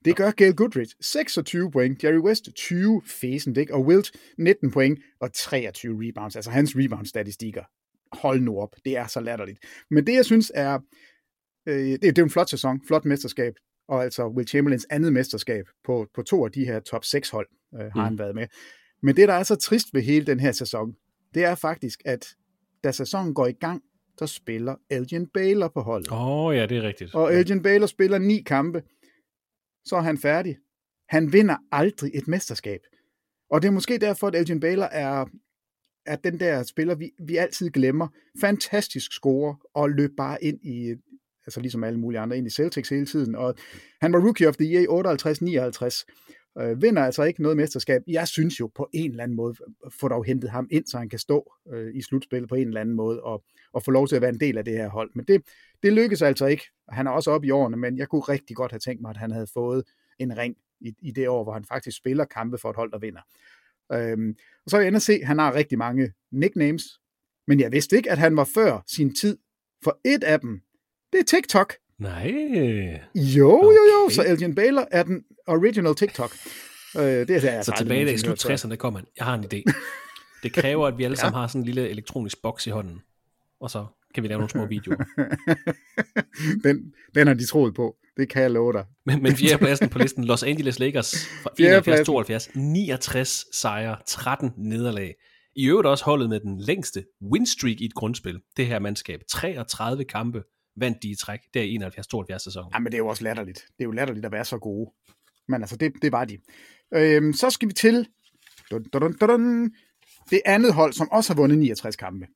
Det gør Gail Goodrich 26 point, Jerry West 20 fæsent, ikke? og Wilt 19 point og 23 rebounds. Altså hans rebound-statistikker hold nu op, det er så latterligt. Men det, jeg synes er, øh, det, det er en flot sæson, flot mesterskab, og altså Will Chamberlains andet mesterskab på, på to af de her top 6 hold øh, har mm. han været med. Men det, der er så trist ved hele den her sæson, det er faktisk, at da sæsonen går i gang, der spiller Elgin Baylor på holdet. Åh oh, ja, det er rigtigt. Og Elgin Baylor spiller ni kampe, så er han færdig. Han vinder aldrig et mesterskab. Og det er måske derfor, at Elgin Baylor er, er den der spiller, vi, vi altid glemmer. Fantastisk score og løb bare ind i, altså ligesom alle mulige andre, ind i Celtics hele tiden. Og han var Rookie of the Year 58-59. Øh, vinder altså ikke noget mesterskab. Jeg synes jo på en eller anden måde, øh, få dog hentet ham ind, så han kan stå øh, i slutspillet på en eller anden måde, og, og få lov til at være en del af det her hold. Men det, det lykkedes altså ikke. Han er også oppe i årene, men jeg kunne rigtig godt have tænkt mig, at han havde fået en ring i, i det år, hvor han faktisk spiller kampe for et hold, der vinder. Øhm, og så er jeg at se, at han har rigtig mange nicknames, men jeg vidste ikke, at han var før sin tid, for et af dem, det er TikTok. Nej. Jo, okay. jo, jo, så Elgin Baylor er den original TikTok. Øh, det er, det, så tilbage i slut 60'erne kommer han. Jeg har en idé. Det kræver, at vi alle sammen ja. har sådan en lille elektronisk boks i hånden. Og så kan vi lave nogle små videoer. den, den har de troet på. Det kan jeg love dig. Men, men pladsen på listen, Los Angeles Lakers fra 71-72, 69 sejre, 13 nederlag. I øvrigt også holdet med den længste winstreak i et grundspil. Det her mandskab. 33 kampe vandt de i træk, der i 71-72 sæsonen. Ja, men det er jo også latterligt. Det er jo latterligt at være så gode. Men altså, det, det var de. Øhm, så skal vi til dun, dun, dun, dun, det andet hold, som også har vundet 69 kampe.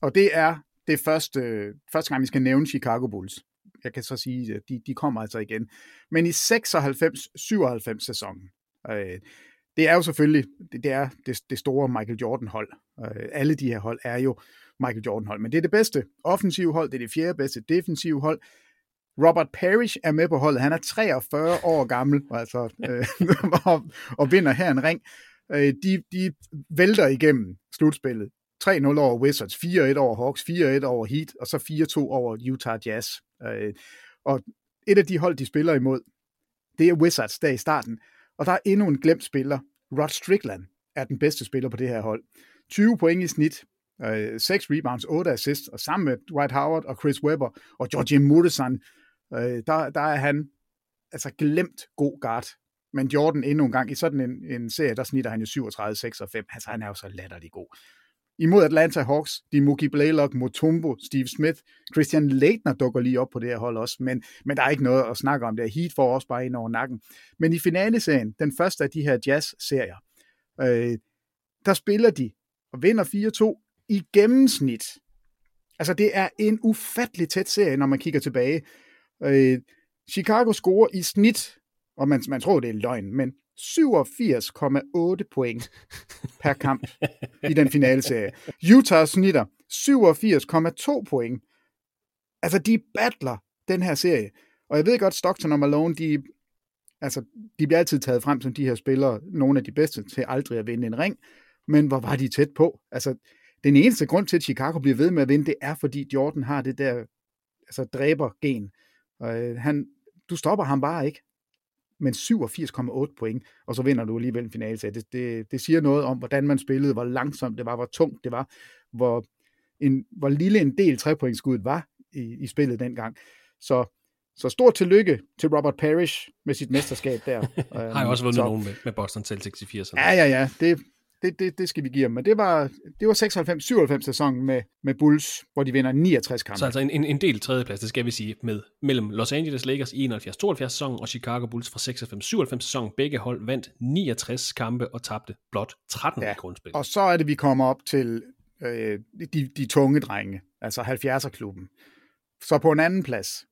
Og det er det første, første gang, vi skal nævne Chicago Bulls. Jeg kan så sige, at de, de kommer altså igen. Men i 96-97 sæsonen, øh, det er jo selvfølgelig, det, det er det, det store Michael Jordan-hold. Øh, alle de her hold er jo Michael Jordan-hold, men det er det bedste offensive hold, det er det fjerde bedste defensive hold. Robert Parrish er med på holdet. Han er 43 år gammel, altså, øh, og, og vinder her en ring. Øh, de, de vælter igennem slutspillet. 3-0 over Wizards, 4-1 over Hawks, 4-1 over Heat, og så 4-2 over Utah Jazz. Øh, og et af de hold, de spiller imod, det er Wizards der i starten. Og der er endnu en glemt spiller. Rod Strickland er den bedste spiller på det her hold. 20 point i snit, øh, 6 rebounds, 8 assists, og sammen med Dwight Howard og Chris Webber og Georgie Murdesan, øh, der, der er han altså glemt god guard. Men Jordan endnu en gang, i sådan en, en serie, der snitter han jo 37, 6 og 5. Altså, han er jo så latterlig god imod Atlanta Hawks, de Mookie Blaylock, Motumbo, Steve Smith, Christian Leitner dukker lige op på det her hold også, men, men der er ikke noget at snakke om det. Heat får også bare ind over nakken. Men i finaleserien, den første af de her jazz-serier, øh, der spiller de og vinder 4-2 i gennemsnit. Altså det er en ufattelig tæt serie, når man kigger tilbage. Øh, Chicago scorer i snit, og man, man tror det er løgn, men 87,8 point per kamp i den finale serie. Utah snitter 87,2 point. Altså, de battler den her serie. Og jeg ved godt, Stockton og Malone, de, altså, de bliver altid taget frem som de her spillere, nogle af de bedste til aldrig at vinde en ring. Men hvor var de tæt på? Altså, den eneste grund til, at Chicago bliver ved med at vinde, det er, fordi Jordan har det der altså, dræber-gen. Og, øh, han, du stopper ham bare ikke men 87,8 point, og så vinder du alligevel en finale. Det, det, det siger noget om, hvordan man spillede, hvor langsomt det var, hvor tungt det var, hvor, en, hvor lille en del trepointskuddet var i, i spillet dengang. Så, så stort tillykke til Robert Parrish med sit mesterskab der. Har jeg også vundet så, nogen med, med Boston Celtics i 80'erne. Ja, ja, ja. Det, det, det, det skal vi give dem. Men det var, det var 96-97 sæsonen med, med Bulls, hvor de vinder 69 kampe. Så altså en, en del tredjeplads, det skal vi sige, med mellem Los Angeles Lakers i 71-72 sæsonen og Chicago Bulls fra 96-97 sæsonen. Begge hold vandt 69 kampe og tabte blot 13 ja. i grundspil. Og så er det, vi kommer op til øh, de, de tunge drenge, altså 70'er-klubben. Så på en anden plads,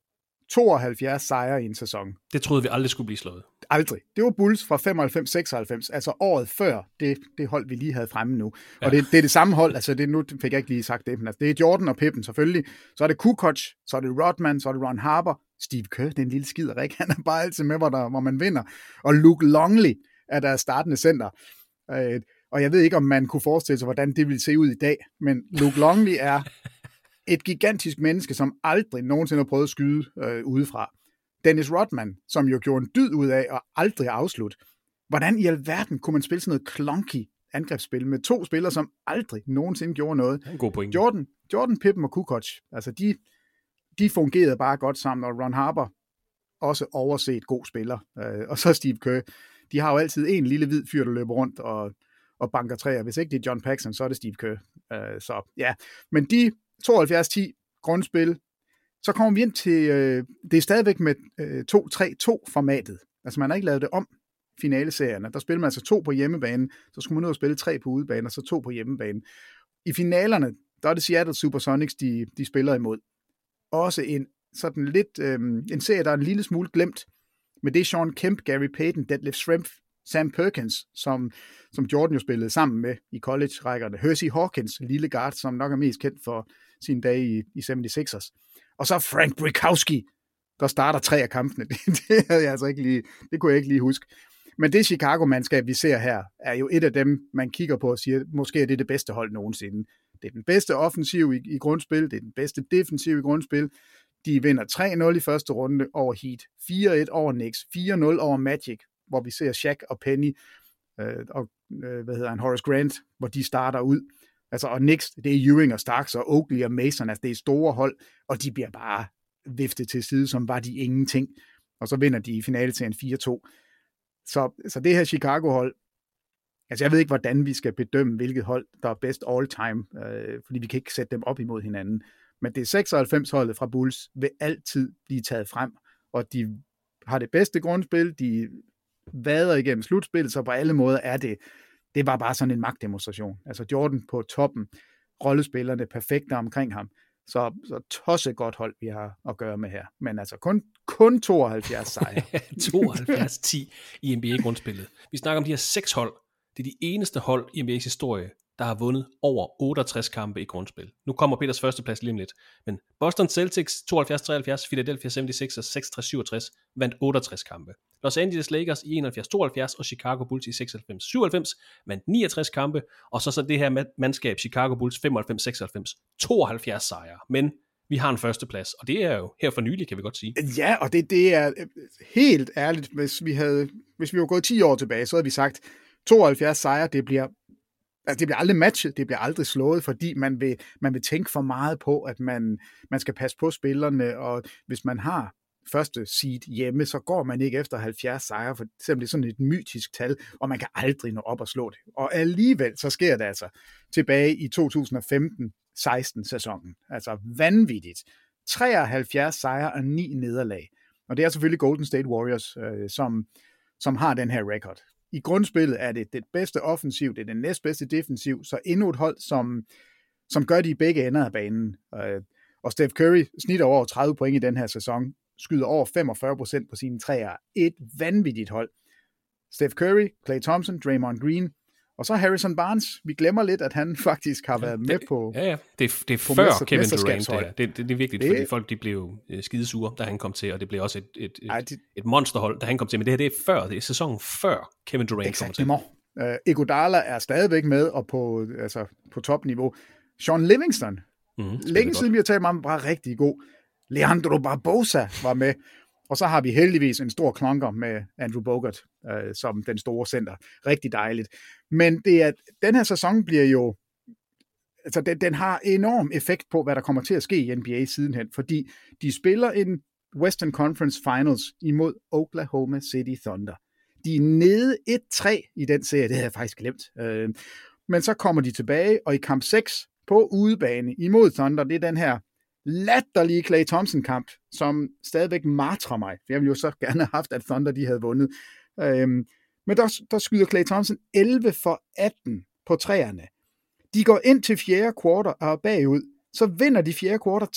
72 sejre i en sæson. Det troede vi aldrig skulle blive slået. Aldrig. Det var Bulls fra 95-96, altså året før det, det hold, vi lige havde fremme nu. Ja. Og det, det er det samme hold, altså det, nu fik jeg ikke lige sagt det, men altså, det er Jordan og Pippen selvfølgelig. Så er det Kukoc, så er det Rodman, så er det Ron Harper, Steve Kerr, den lille skider, ikke? Han er bare altid med, hvor, der, hvor man vinder. Og Luke Longley er der startende center. Øh, og jeg ved ikke, om man kunne forestille sig, hvordan det ville se ud i dag, men Luke Longley er et gigantisk menneske, som aldrig nogensinde har prøvet at skyde øh, udefra. Dennis Rodman, som jo gjorde en dyd ud af at aldrig afslutte. Hvordan i alverden kunne man spille sådan noget clunky angrebsspil med to spillere, som aldrig nogensinde gjorde noget. En god point. Jordan, Jordan Pippen og Kukoc, altså de, de fungerede bare godt sammen, og Ron Harper også overset god spiller. Øh, og så Steve Kerr. De har jo altid en lille hvid fyr, der løber rundt og, og banker træer. Hvis ikke det er John Paxson, så er det Steve Kerr. Øh, så ja, men de 72-10 grundspil, så kommer vi ind til, øh, det er stadigvæk med øh, 2-3-2-formatet. Altså man har ikke lavet det om, finaleserierne. Der spiller man altså to på hjemmebane, så skulle man ud og spille tre på udebane, og så to på hjemmebane. I finalerne, der er det Seattle Supersonics, de, de spiller imod. Også en sådan lidt, øh, en serie, der er en lille smule glemt, med det Sean Kemp, Gary Payton, Detlef Shrimp, Sam Perkins, som, som Jordan jo spillede sammen med i college-rækkerne. Hersey Hawkins, lille guard, som nok er mest kendt for sine dage i, i 76ers. Og så Frank Brikowski, der starter tre af kampene. Det, det, havde jeg altså ikke lige, det kunne jeg ikke lige huske. Men det Chicago-mandskab, vi ser her, er jo et af dem, man kigger på og siger, måske er det det bedste hold nogensinde. Det er den bedste offensiv i, i grundspil, det er den bedste defensiv i grundspil. De vinder 3-0 i første runde over Heat, 4-1 over Knicks, 4-0 over Magic, hvor vi ser Shaq og Penny øh, og øh, hvad hedder han, Horace Grant, hvor de starter ud. Altså, og Knicks, det er Ewing og Starks og Oakley og Mason, altså det er store hold, og de bliver bare viftet til side, som var de ingenting. Og så vinder de i finale til en 4-2. Så, så det her Chicago-hold, altså jeg ved ikke, hvordan vi skal bedømme, hvilket hold, der er bedst all time, øh, fordi vi kan ikke sætte dem op imod hinanden. Men det er 96-holdet fra Bulls vil altid blive taget frem, og de har det bedste grundspil, de vader igennem slutspillet, så på alle måder er det, det var bare sådan en magtdemonstration. Altså Jordan på toppen, rollespillerne perfekte omkring ham. Så, så tosse godt hold, vi har at gøre med her. Men altså kun, kun 72 sejre. 72-10 i NBA-grundspillet. Vi snakker om de her seks hold. Det er de eneste hold i NBA's historie, der har vundet over 68 kampe i grundspil. Nu kommer Peters førsteplads lige om lidt. Men Boston Celtics 72-73, Philadelphia 76ers 66-67 vandt 68 kampe. Los Angeles Lakers i 71-72 og Chicago Bulls i 96-97 vandt 69 kampe. Og så så det her mandskab Chicago Bulls 95-96, 72 sejre. Men vi har en førsteplads, og det er jo her for nylig, kan vi godt sige. Ja, og det, det er øh, helt ærligt, hvis vi havde, hvis vi var gået 10 år tilbage, så havde vi sagt, 72 sejre, det bliver Altså, det bliver aldrig matchet, det bliver aldrig slået, fordi man vil, man vil tænke for meget på, at man, man skal passe på spillerne, og hvis man har første seed hjemme, så går man ikke efter 70 sejre, for selvom det er sådan et mytisk tal, og man kan aldrig nå op og slå det. Og alligevel, så sker det altså tilbage i 2015-16 sæsonen. Altså vanvittigt. 73 sejre og 9 nederlag. Og det er selvfølgelig Golden State Warriors, øh, som, som har den her record i grundspillet er det det bedste offensiv, det er den næstbedste defensiv, så endnu et hold, som, som gør det i begge ender af banen. Øh, og Steph Curry snitter over 30 point i den her sæson, skyder over 45 procent på sine træer. Et vanvittigt hold. Steph Curry, Clay Thompson, Draymond Green, og så Harrison Barnes. Vi glemmer lidt, at han faktisk har været med på Ja, ja. Det, er, det er før mester, Kevin Durant. Det, det, det, det er vigtigt, det, fordi folk de blev øh, skidesure, da han kom til, og det blev også et, et, et, ej, de, et monsterhold, da han kom til. Men det her det er før, det er sæsonen før Kevin Durant kom til. Uh, Iguodala er stadigvæk med og på, altså, på topniveau. Sean Livingston, mm, længe siden vi har talt om, var rigtig god. Leandro Barbosa var med. Og så har vi heldigvis en stor klonker med Andrew Bogart øh, som den store center. Rigtig dejligt. Men det er, den her sæson bliver jo altså den, den har enorm effekt på, hvad der kommer til at ske i NBA sidenhen, fordi de spiller en Western Conference Finals imod Oklahoma City Thunder. De er nede 1-3 i den serie, det havde jeg faktisk glemt. Øh, men så kommer de tilbage, og i kamp 6 på udebane imod Thunder, det er den her latterlige Clay Thompson-kamp, som stadigvæk martrer mig. Jeg ville jo så gerne have haft, at Thunder de havde vundet. Øhm, men der, der skyder Clay Thompson 11 for 18 på træerne. De går ind til fjerde kvartal og er bagud. Så vinder de fjerde kvartal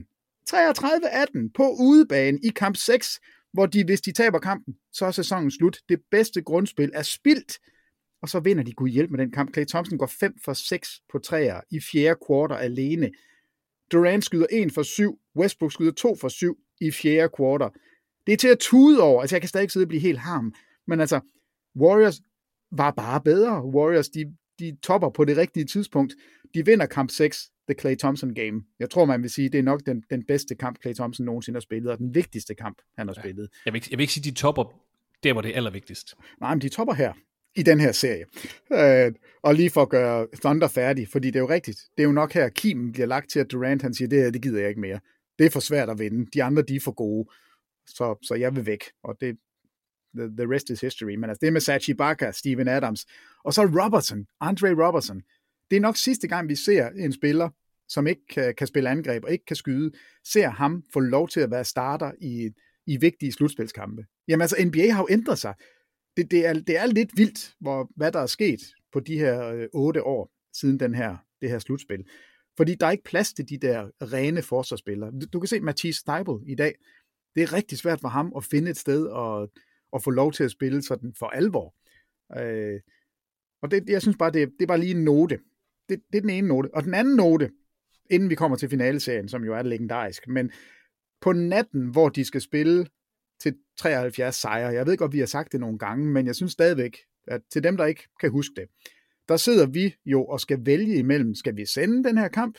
33-18. 33-18 på udebane i kamp 6, hvor de, hvis de taber kampen, så er sæsonen slut. Det bedste grundspil er spildt. Og så vinder de Gud hjælp med den kamp. Clay Thompson går 5 for 6 på træer i fjerde kvartal alene. Durant skyder 1 for 7, Westbrook skyder 2 for 7 i fjerde kvartal. Det er til at tude over. Altså, jeg kan stadig sidde og blive helt harm. Men altså, Warriors var bare bedre. Warriors, de, de topper på det rigtige tidspunkt. De vinder kamp 6, The Clay Thompson Game. Jeg tror, man vil sige, det er nok den, den bedste kamp, Clay Thompson nogensinde har spillet, og den vigtigste kamp, han har ja. spillet. Jeg vil, ikke, jeg vil ikke sige, de topper der, hvor det er allervigtigst. Nej, men de topper her i den her serie. Øh, og lige for at gøre Thunder færdig, fordi det er jo rigtigt. Det er jo nok her, kimen bliver lagt til, at Durant han siger, det her, det gider jeg ikke mere. Det er for svært at vinde. De andre, de er for gode. Så, så jeg vil væk. Og det, the, the rest is history. Men altså, det med Sachi Baka, Steven Adams. Og så Robertson, Andre Robertson. Det er nok sidste gang, vi ser en spiller, som ikke kan, kan spille angreb og ikke kan skyde, ser ham få lov til at være starter i, i vigtige slutspilskampe. Jamen altså, NBA har jo ændret sig. Det, det, er, det er lidt vildt, hvor, hvad der er sket på de her øh, otte år siden den her, det her slutspil. Fordi der er ikke plads til de der rene forsvarsspillere. Du, du kan se Mathias Steibel i dag. Det er rigtig svært for ham at finde et sted og, og få lov til at spille sådan for alvor. Øh, og det, jeg synes bare, det, det er bare lige en note. Det, det er den ene note. Og den anden note, inden vi kommer til finaleserien, som jo er legendarisk, men på natten, hvor de skal spille 73 sejre, jeg ved godt, vi har sagt det nogle gange, men jeg synes stadigvæk, at til dem, der ikke kan huske det, der sidder vi jo og skal vælge imellem, skal vi sende den her kamp,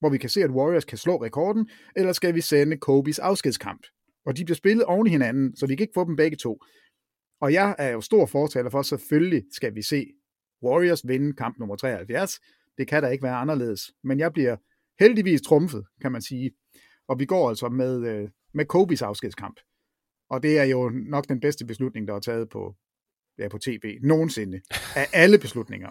hvor vi kan se, at Warriors kan slå rekorden, eller skal vi sende Kobe's afskedskamp? Og de bliver spillet oven i hinanden, så vi kan ikke få dem begge to. Og jeg er jo stor fortaler for, selvfølgelig skal vi se Warriors vinde kamp nummer 73. Det kan da ikke være anderledes. Men jeg bliver heldigvis trumfet, kan man sige. Og vi går altså med, øh, med Kobe's afskedskamp. Og det er jo nok den bedste beslutning, der er taget på, ja, på tv nogensinde. Af alle beslutninger.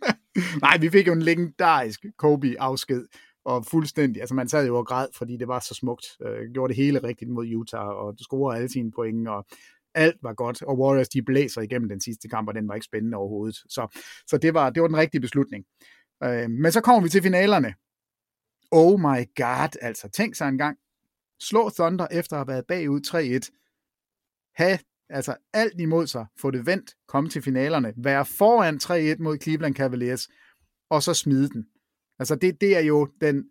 Nej, vi fik jo en legendarisk Kobe-afsked, og fuldstændig, altså man sad jo og græd, fordi det var så smukt. Øh, gjorde det hele rigtigt mod Utah, og scorede alle sine point, og alt var godt, og Warriors de blæser igennem den sidste kamp, og den var ikke spændende overhovedet. Så, så det, var, det var den rigtige beslutning. Øh, men så kommer vi til finalerne. Oh my god, altså tænk sig en gang. Slå Thunder efter at have været bagud 3-1 have altså alt imod sig, få det vendt, komme til finalerne, være foran 3-1 mod Cleveland Cavaliers, og så smide den. Altså det, det er jo den,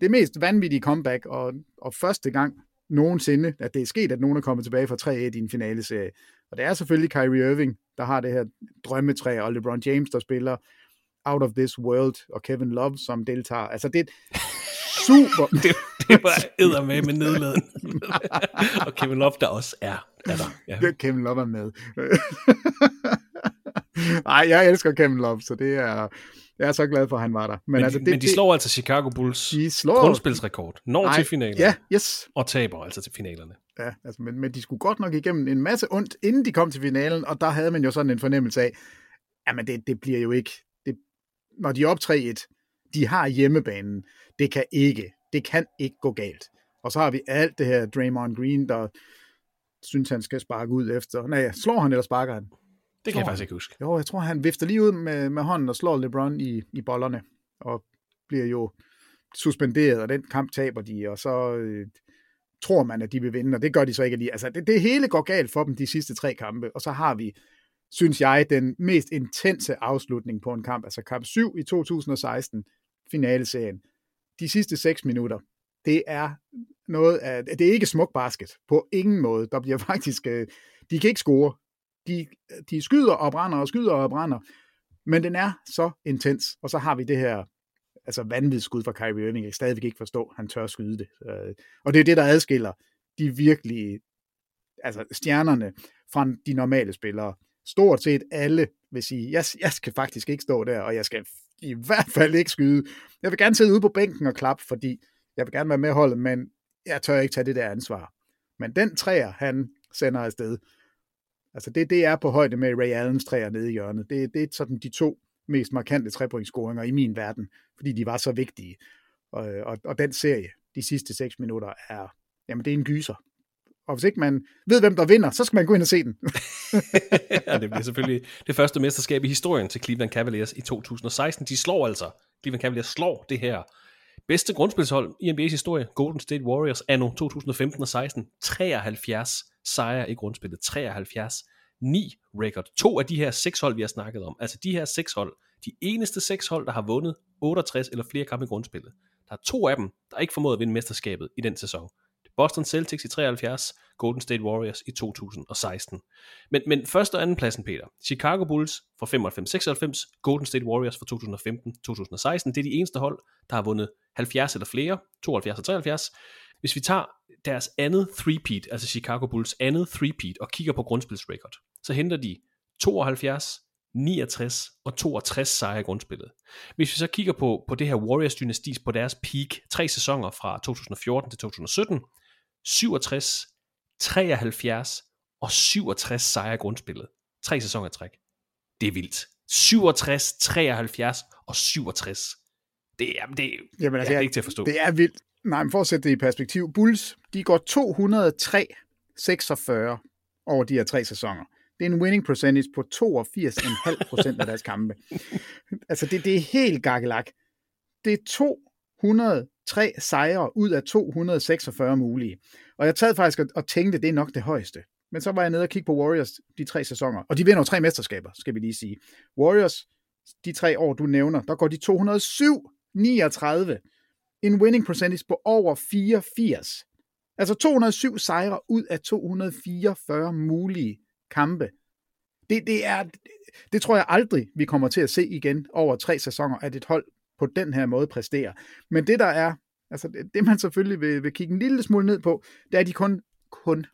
det mest vanvittige comeback, og, og første gang nogensinde, at det er sket, at nogen er kommet tilbage fra 3-1 i en finaleserie. Og det er selvfølgelig Kyrie Irving, der har det her drømmetræ, og LeBron James, der spiller Out of This World, og Kevin Love, som deltager. Altså det super... det, det var æder med nedladen. og Kevin Love, der også er, er der. Ja. Kevin Love er med. Nej, jeg elsker Kevin Love, så det er, jeg er så glad for, at han var der. Men, men, altså, det, men de slår altså Chicago Bulls de slår... grundspilsrekord, når Nej, til finalen, ja, yes. og taber altså til finalerne. Ja, altså, men, men de skulle godt nok igennem en masse ondt, inden de kom til finalen, og der havde man jo sådan en fornemmelse af, at det, det bliver jo ikke, det, når de er op 3-1, de har hjemmebanen, det kan ikke, det kan ikke gå galt. Og så har vi alt det her Draymond Green, der synes, han skal sparke ud efter. Nej, slår han eller sparker han? Det kan jeg faktisk ikke huske. Jo, jeg tror, han vifter lige ud med, med hånden og slår LeBron i, i bollerne, og bliver jo suspenderet, og den kamp taber de, og så øh, tror man, at de vil vinde, og det gør de så ikke lige. Altså, det, det hele går galt for dem de sidste tre kampe, og så har vi, synes jeg, den mest intense afslutning på en kamp, altså kamp 7 i 2016, finaleserien. De sidste 6 minutter, det er noget af, det er ikke smuk basket, på ingen måde. Der bliver faktisk, øh, de kan ikke score, de, de skyder og brænder og skyder og brænder, men den er så intens, og så har vi det her altså vanvidsskud fra Kyrie Irving, jeg kan stadigvæk ikke forstå, han tør skyde det. Øh, og det er det, der adskiller de virkelige altså stjernerne fra de normale spillere. Stort set alle vil sige, jeg, jeg skal faktisk ikke stå der, og jeg skal i hvert fald ikke skyde. Jeg vil gerne sidde ude på bænken og klappe, fordi jeg vil gerne være med holdet, men jeg tør ikke tage det der ansvar. Men den træer, han sender afsted, Altså det, det er på højde med Ray Allens træer nede i hjørnet. Det, det er sådan de to mest markante trepointscoringer i min verden, fordi de var så vigtige. Og, og, og den serie, de sidste seks minutter, er, jamen det er en gyser. Og hvis ikke man ved, hvem der vinder, så skal man gå ind og se den. ja, det bliver selvfølgelig det første mesterskab i historien til Cleveland Cavaliers i 2016. De slår altså, Cleveland Cavaliers slår det her bedste grundspilshold i NBA's historie, Golden State Warriors, anno 2015 og 16, 73 sejre i grundspillet, 73 9 record. To af de her seks hold, vi har snakket om, altså de her seks hold, de eneste seks hold, der har vundet 68 eller flere kampe i grundspillet. Der er to af dem, der ikke formåede at vinde mesterskabet i den sæson. Boston Celtics i 73, Golden State Warriors i 2016. Men, men første og anden pladsen, Peter. Chicago Bulls for 95-96, Golden State Warriors for 2015-2016. Det er de eneste hold, der har vundet 70 eller flere, 72 og 73. Hvis vi tager deres andet three-peat, altså Chicago Bulls andet three-peat, og kigger på grundspilsrekord, så henter de 72, 69 og 62 sejre i grundspillet. Hvis vi så kigger på, på det her Warriors-dynastis på deres peak, tre sæsoner fra 2014 til 2017, 67, 73 og 67 sejre i grundspillet. Tre sæsoner træk. Det er vildt. 67, 73 og 67. Det er, det, Jamen, altså, det er ikke til at forstå. Det er vildt. Nej, men for at sætte det i perspektiv. Bulls, de går 203-46 over de her tre sæsoner. Det er en winning percentage på 82,5 procent af deres kampe. Altså, det, det er helt gakkelak. Det er 103 sejre ud af 246 mulige. Og jeg sad faktisk og, og tænkte, det er nok det højeste. Men så var jeg nede og kigge på Warriors de tre sæsoner. Og de vinder jo tre mesterskaber, skal vi lige sige. Warriors, de tre år, du nævner, der går de 207-39 en winning percentage på over 84. Altså 207 sejre ud af 244 mulige kampe. Det, det, er, det tror jeg aldrig, vi kommer til at se igen over tre sæsoner, at et hold på den her måde præsterer. Men det der er, altså det, det man selvfølgelig vil, vil kigge en lille smule ned på, det er, at de kun, kun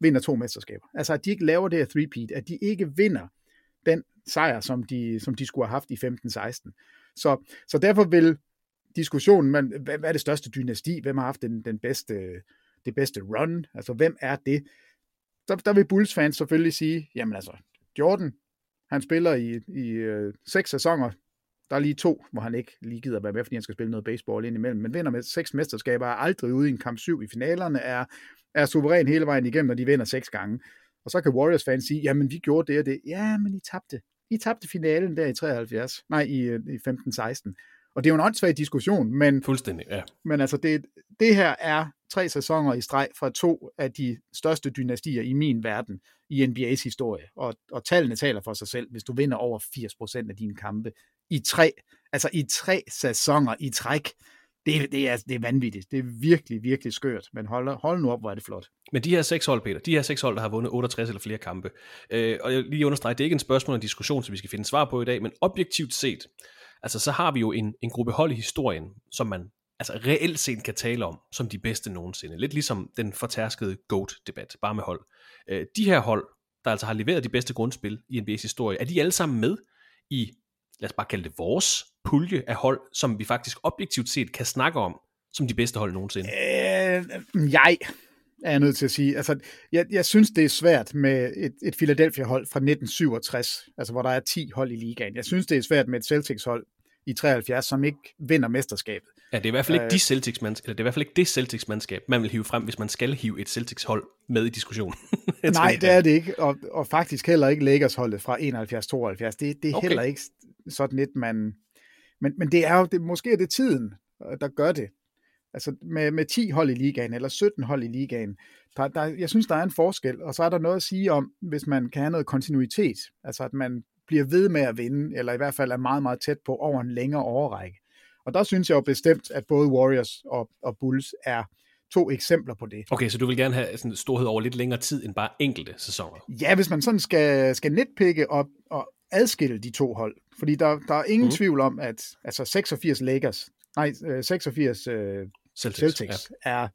vinder to mesterskaber. Altså at de ikke laver det her three-peat, at de ikke vinder den sejr, som de, som de skulle have haft i 15-16. Så, så derfor vil diskussionen, men hvad, hvad er det største dynasti? Hvem har haft den, den bedste, det bedste run? Altså, hvem er det? Der, der vil Bulls fans selvfølgelig sige, jamen altså, Jordan, han spiller i, i øh, seks sæsoner. Der er lige to, hvor han ikke lige gider være med, fordi han skal spille noget baseball ind imellem. Men vinder med seks mesterskaber, er aldrig ude i en kamp syv i finalerne, er, er suveræn hele vejen igennem, når de vinder seks gange. Og så kan Warriors fans sige, jamen vi gjorde det og det. Ja, men I tabte. I tabte finalen der i 73. Nej, i, øh, i 15-16. Og det er jo en åndssvag diskussion, men, Fuldstændig, ja. men altså det, det her er tre sæsoner i streg fra to af de største dynastier i min verden i NBA's historie. Og, og tallene taler for sig selv, hvis du vinder over 80% af dine kampe i tre, altså i tre sæsoner i træk. Det, det, er, det er vanvittigt. Det er virkelig, virkelig skørt. Men hold, hold nu op, hvor er det flot. Men de her seks hold, Peter, de her seks hold, der har vundet 68 eller flere kampe, øh, og jeg lige understrege, det er ikke en spørgsmål og en diskussion, som vi skal finde svar på i dag, men objektivt set, altså så har vi jo en, en gruppe hold i historien, som man altså reelt set kan tale om, som de bedste nogensinde. Lidt ligesom den fortærskede GOAT-debat, bare med hold. Øh, de her hold, der altså har leveret de bedste grundspil i NBA's historie, er de alle sammen med i, lad os bare kalde det vores pulje af hold, som vi faktisk objektivt set kan snakke om, som de bedste hold nogensinde? Øh, jeg er jeg nødt til at sige. Altså, jeg, jeg synes, det er svært med et, et Philadelphia-hold fra 1967, altså hvor der er 10 hold i ligaen. Jeg synes, det er svært med et Celtics-hold i 73, som ikke vinder mesterskabet. Ja, det er i hvert fald ikke Øh, de Celtics mandskab, eller det er i hvert fald ikke det Celtics mandskab, man vil hive frem, hvis man skal hive et Celtics hold med i diskussionen. Nej, det er det ikke, og, og faktisk heller ikke Lakers-holdet fra 71-72. Det, det er Okay. heller ikke sådan et, man... Men, men det er jo, det, måske er det tiden, øh, der gør det. Altså med, med 10 hold i ligaen, eller 17 hold i ligaen, der, der, jeg synes, der er en forskel, og så er der noget at sige om, hvis man kan have noget kontinuitet, altså at man bliver ved med at vinde, eller i hvert fald er meget, meget tæt på over en længere overrække. Og der synes jeg jo bestemt, at både Warriors og, og Bulls er to eksempler på det. Okay, så du vil gerne have sådan storhed over lidt længere tid end bare enkelte sæsoner. Ja, hvis man sådan skal, skal netpikke og, og adskille de to hold. Fordi der, der er ingen mm. tvivl om, at altså 86 Lakers, nej, øh, 86 øh, Celtics, Celtics, Celtics er,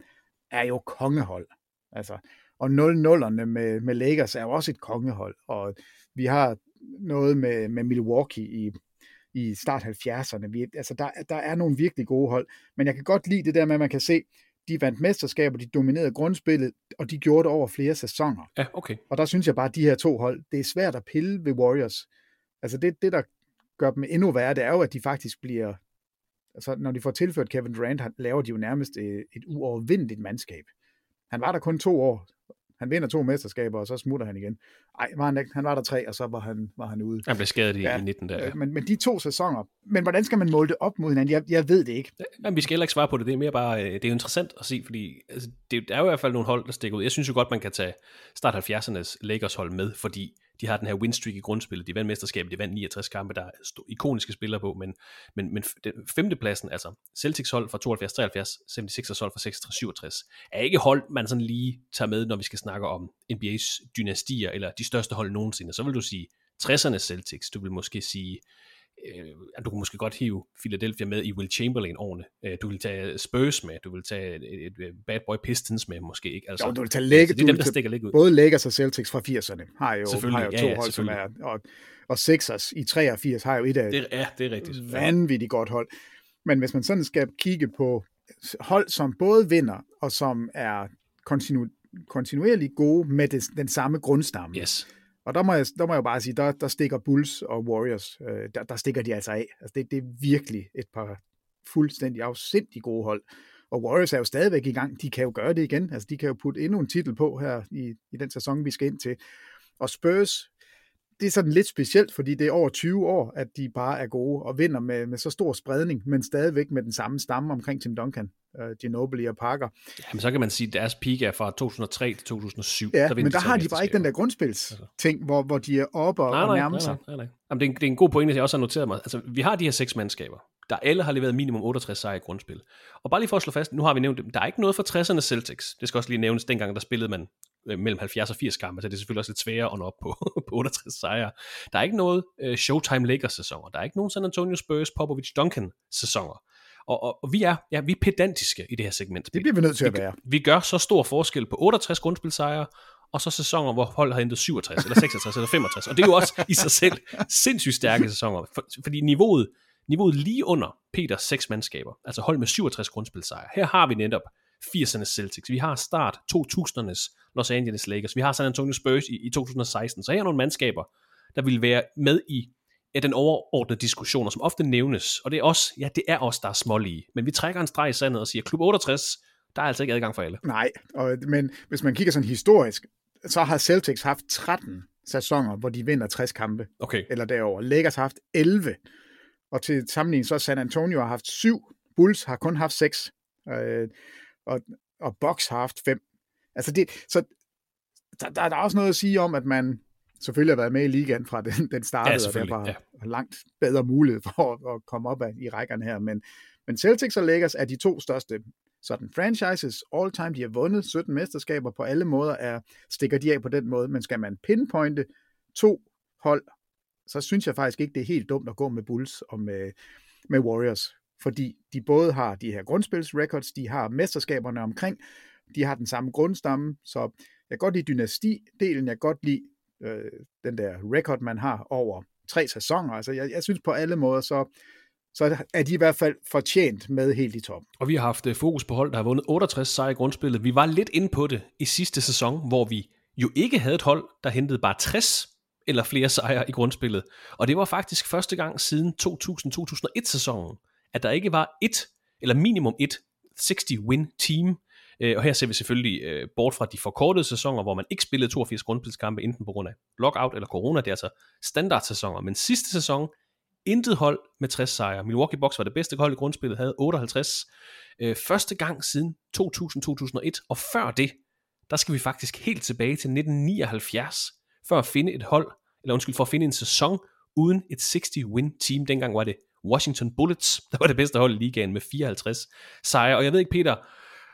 er jo kongehold. Altså, og 0-0'erne med, med Lakers er jo også et kongehold. Og vi har noget med, med Milwaukee i, i start 70'erne. Vi, altså, der, der er nogle virkelig gode hold. Men jeg kan godt lide det der med, at man kan se, de vandt mesterskaber, de dominerede grundspillet, og de gjorde det over flere sæsoner. Ja, okay. Og der synes jeg bare, at de her to hold, det er svært at pille ved Warriors. Altså det, det der gør dem endnu værre, det er jo, at de faktisk bliver, altså når de får tilført Kevin Durant, laver de jo nærmest et, et uovervindeligt mandskab. Han var der kun to år. Han vinder to mesterskaber, og så smutter han igen. Nej, var han, ikke? han var der tre, og så var han, var han ude. Han blev skadet i, Ja, ja. i 19 der. Ja. Øh, Men, men de to sæsoner, men hvordan skal man måle det op mod hinanden? Jeg, jeg ved det ikke. Jamen, vi skal heller ikke svare på det. Det er mere bare, øh, det er jo interessant at se, fordi altså, det der er jo i hvert fald nogle hold, der stikker ud. Jeg synes jo godt, man kan tage start 70'ernes Lakers hold med, fordi de har den her win streak i grundspillet. De vandt mesterskabet, de vandt 69 kampe, der er ikoniske spillere på, men, men, men den femtepladsen, altså Celtics hold fra 72-73, 76ers hold fra 66-67, er ikke hold, man sådan lige tager med, når vi skal snakke om NBA's dynastier, eller de største hold nogensinde. Så vil du sige 60'ernes Celtics, du vil måske sige du kan måske godt hive Philadelphia med i Will Chamberlain årene. Øh, du vil tage Spurs med, du vil tage et, et, et Bad Boy Pistons med måske ikke. Altså, jo, du vil tage lægge, det er dem, der stikker lidt ud. Både Lakers og Celtics fra 80'erne har jo, har jo to ja, ja, hold, som er, og, og Sixers i 83 har jo et af det, ja, det er rigtigt. vanvittigt godt hold. Men hvis man sådan skal kigge på hold, som både vinder og som er kontinu, kontinuerligt gode med det, den samme grundstamme, yes. Og der må jeg, der må jeg bare sige, der, der stikker Bulls og Warriors, øh, der, der stikker de altså af. Altså det, det er virkelig et par fuldstændig afsindig gode hold. Og Warriors er jo stadigvæk i gang. De kan jo gøre det igen. Altså de kan jo putte endnu en titel på her i, i den sæson, vi skal ind til. Og Spurs, det er sådan lidt specielt, fordi det er over 20 år, at de bare er gode og vinder med, med så stor spredning, men stadigvæk med den samme stamme omkring Tim Duncan, uh, Ginobili og Parker. Jamen, så kan man sige, at deres peak er fra 2003 til 2007. Ja, der men der har de bare ikke den der grundspils altså. ting, hvor, hvor de er oppe og, nej, nej, og nærmer sig. Nej, nej, nej. Jamen, det, er en, det er en god pointe, jeg også har noteret mig. Altså, vi har de her seks mandskaber, der alle har leveret minimum 68 sejre i grundspil. Og bare lige for at slå fast, nu har vi nævnt der er ikke noget for 60'erne Celtics. Det skal også lige nævnes, dengang der spillede man Øh, mellem 70 og 80 kampe, så det er selvfølgelig også lidt sværere at nå op på, på 68 sejre. Der er ikke noget uh, Showtime Lakers sæsoner, der er ikke nogen San Antonio Spurs, Popovich Duncan sæsoner. Og, og, og vi er ja, vi er pedantiske i det her segment. Det bliver vi nødt til at være. Vi, vi gør så stor forskel på 68 grundspilsejre, og så sæsoner, hvor hold har hentet 67, eller 66, eller 65. Og det er jo også i sig selv sindssygt stærke sæsoner, for, fordi niveauet, niveauet lige under Peters seks mandskaber, altså hold med 67 grundspilsejre. Her har vi netop 80'ernes Celtics, vi har start 2000'ernes Los Angeles Lakers, vi har San Antonio Spurs i, i 2016, så her er nogle mandskaber, der vil være med i ja, den overordnede diskussioner, som ofte nævnes, og det er os, ja, det er os, der er smålige, men vi trækker en streg i sandet og siger, klub 68, der er altså ikke adgang for alle. Nej, og, men hvis man kigger sådan historisk, så har Celtics haft 13 sæsoner, hvor de vinder 60 kampe, okay. eller derover. Lakers har haft 11, og til sammenligning så San Antonio har haft 7, Bulls har kun haft 6. Øh, og, og Box har haft fem. Altså det, så der, der, der er også noget at sige om, at man selvfølgelig har været med i ligaen fra den, den startede, ja, og derfor ja. har langt bedre mulighed for at, at komme op af, i rækkerne her. Men, men Celtics og Lakers er de to største sådan franchises all time. De har vundet 17 mesterskaber på alle måder, er, stikker de af på den måde. Men skal man pinpointe to hold, så synes jeg faktisk ikke, det er helt dumt at gå med Bulls og med, med Warriors fordi de både har de her grundspilsrecords, de har mesterskaberne omkring, de har den samme grundstamme, så jeg kan godt lide dynastidelen, jeg kan godt lide øh, den der record, man har over tre sæsoner. Altså, jeg, jeg synes på alle måder, så, så er de i hvert fald fortjent med helt i top. Og vi har haft øh, fokus på hold, der har vundet 68 sejre i grundspillet. Vi var lidt inde på det i sidste sæson, hvor vi jo ikke havde et hold, der hentede bare 60 eller flere sejre i grundspillet. Og det var faktisk første gang siden 2000-2001 sæsonen, at der ikke var et, eller minimum et 60-win team, øh, og her ser vi selvfølgelig øh, bort fra de forkortede sæsoner, hvor man ikke spillede 82 grundspilskampe, enten på grund af lockout eller corona, det er altså standardsæsoner, men sidste sæson, intet hold med 60 sejre. Milwaukee Bucks var det bedste hold i grundspillet, havde 58. Øh, første gang siden 2000-2001, og før det, der skal vi faktisk helt tilbage til 1979, for at finde et hold, eller undskyld, for at finde en sæson uden et 60-win team. Dengang var det Washington Bullets, der var det bedste hold i ligaen med 54 sejre. Og jeg ved ikke, Peter,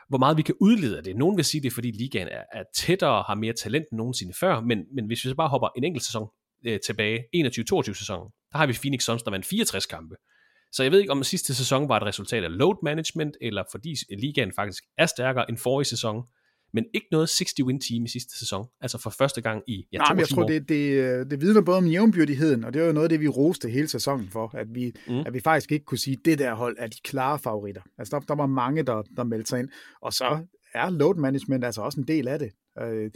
hvor meget vi kan udlede af det. Nogen vil sige, det er, fordi ligaen er, er tættere og har mere talent end nogensinde før, men, men hvis vi så bare hopper en enkelt sæson øh, tilbage, 21-22 sæsonen, der har vi Phoenix Suns, der vandt 64 kampe. Så jeg ved ikke, om sidste sæson var et resultat af load management, eller fordi ligaen faktisk er stærkere end forrige sæson men ikke noget 60-win team i sidste sæson, altså for første gang i ja, Nej, men jeg tror, det, det, det vidner både om jævnbyrdigheden, og det er jo noget af det, vi roste hele sæsonen for, at vi, mm. at vi faktisk ikke kunne sige, at det der hold er de klare favoritter. Altså der, der var mange, der, der meldte sig ind, og så er load management altså også en del af det. Øh,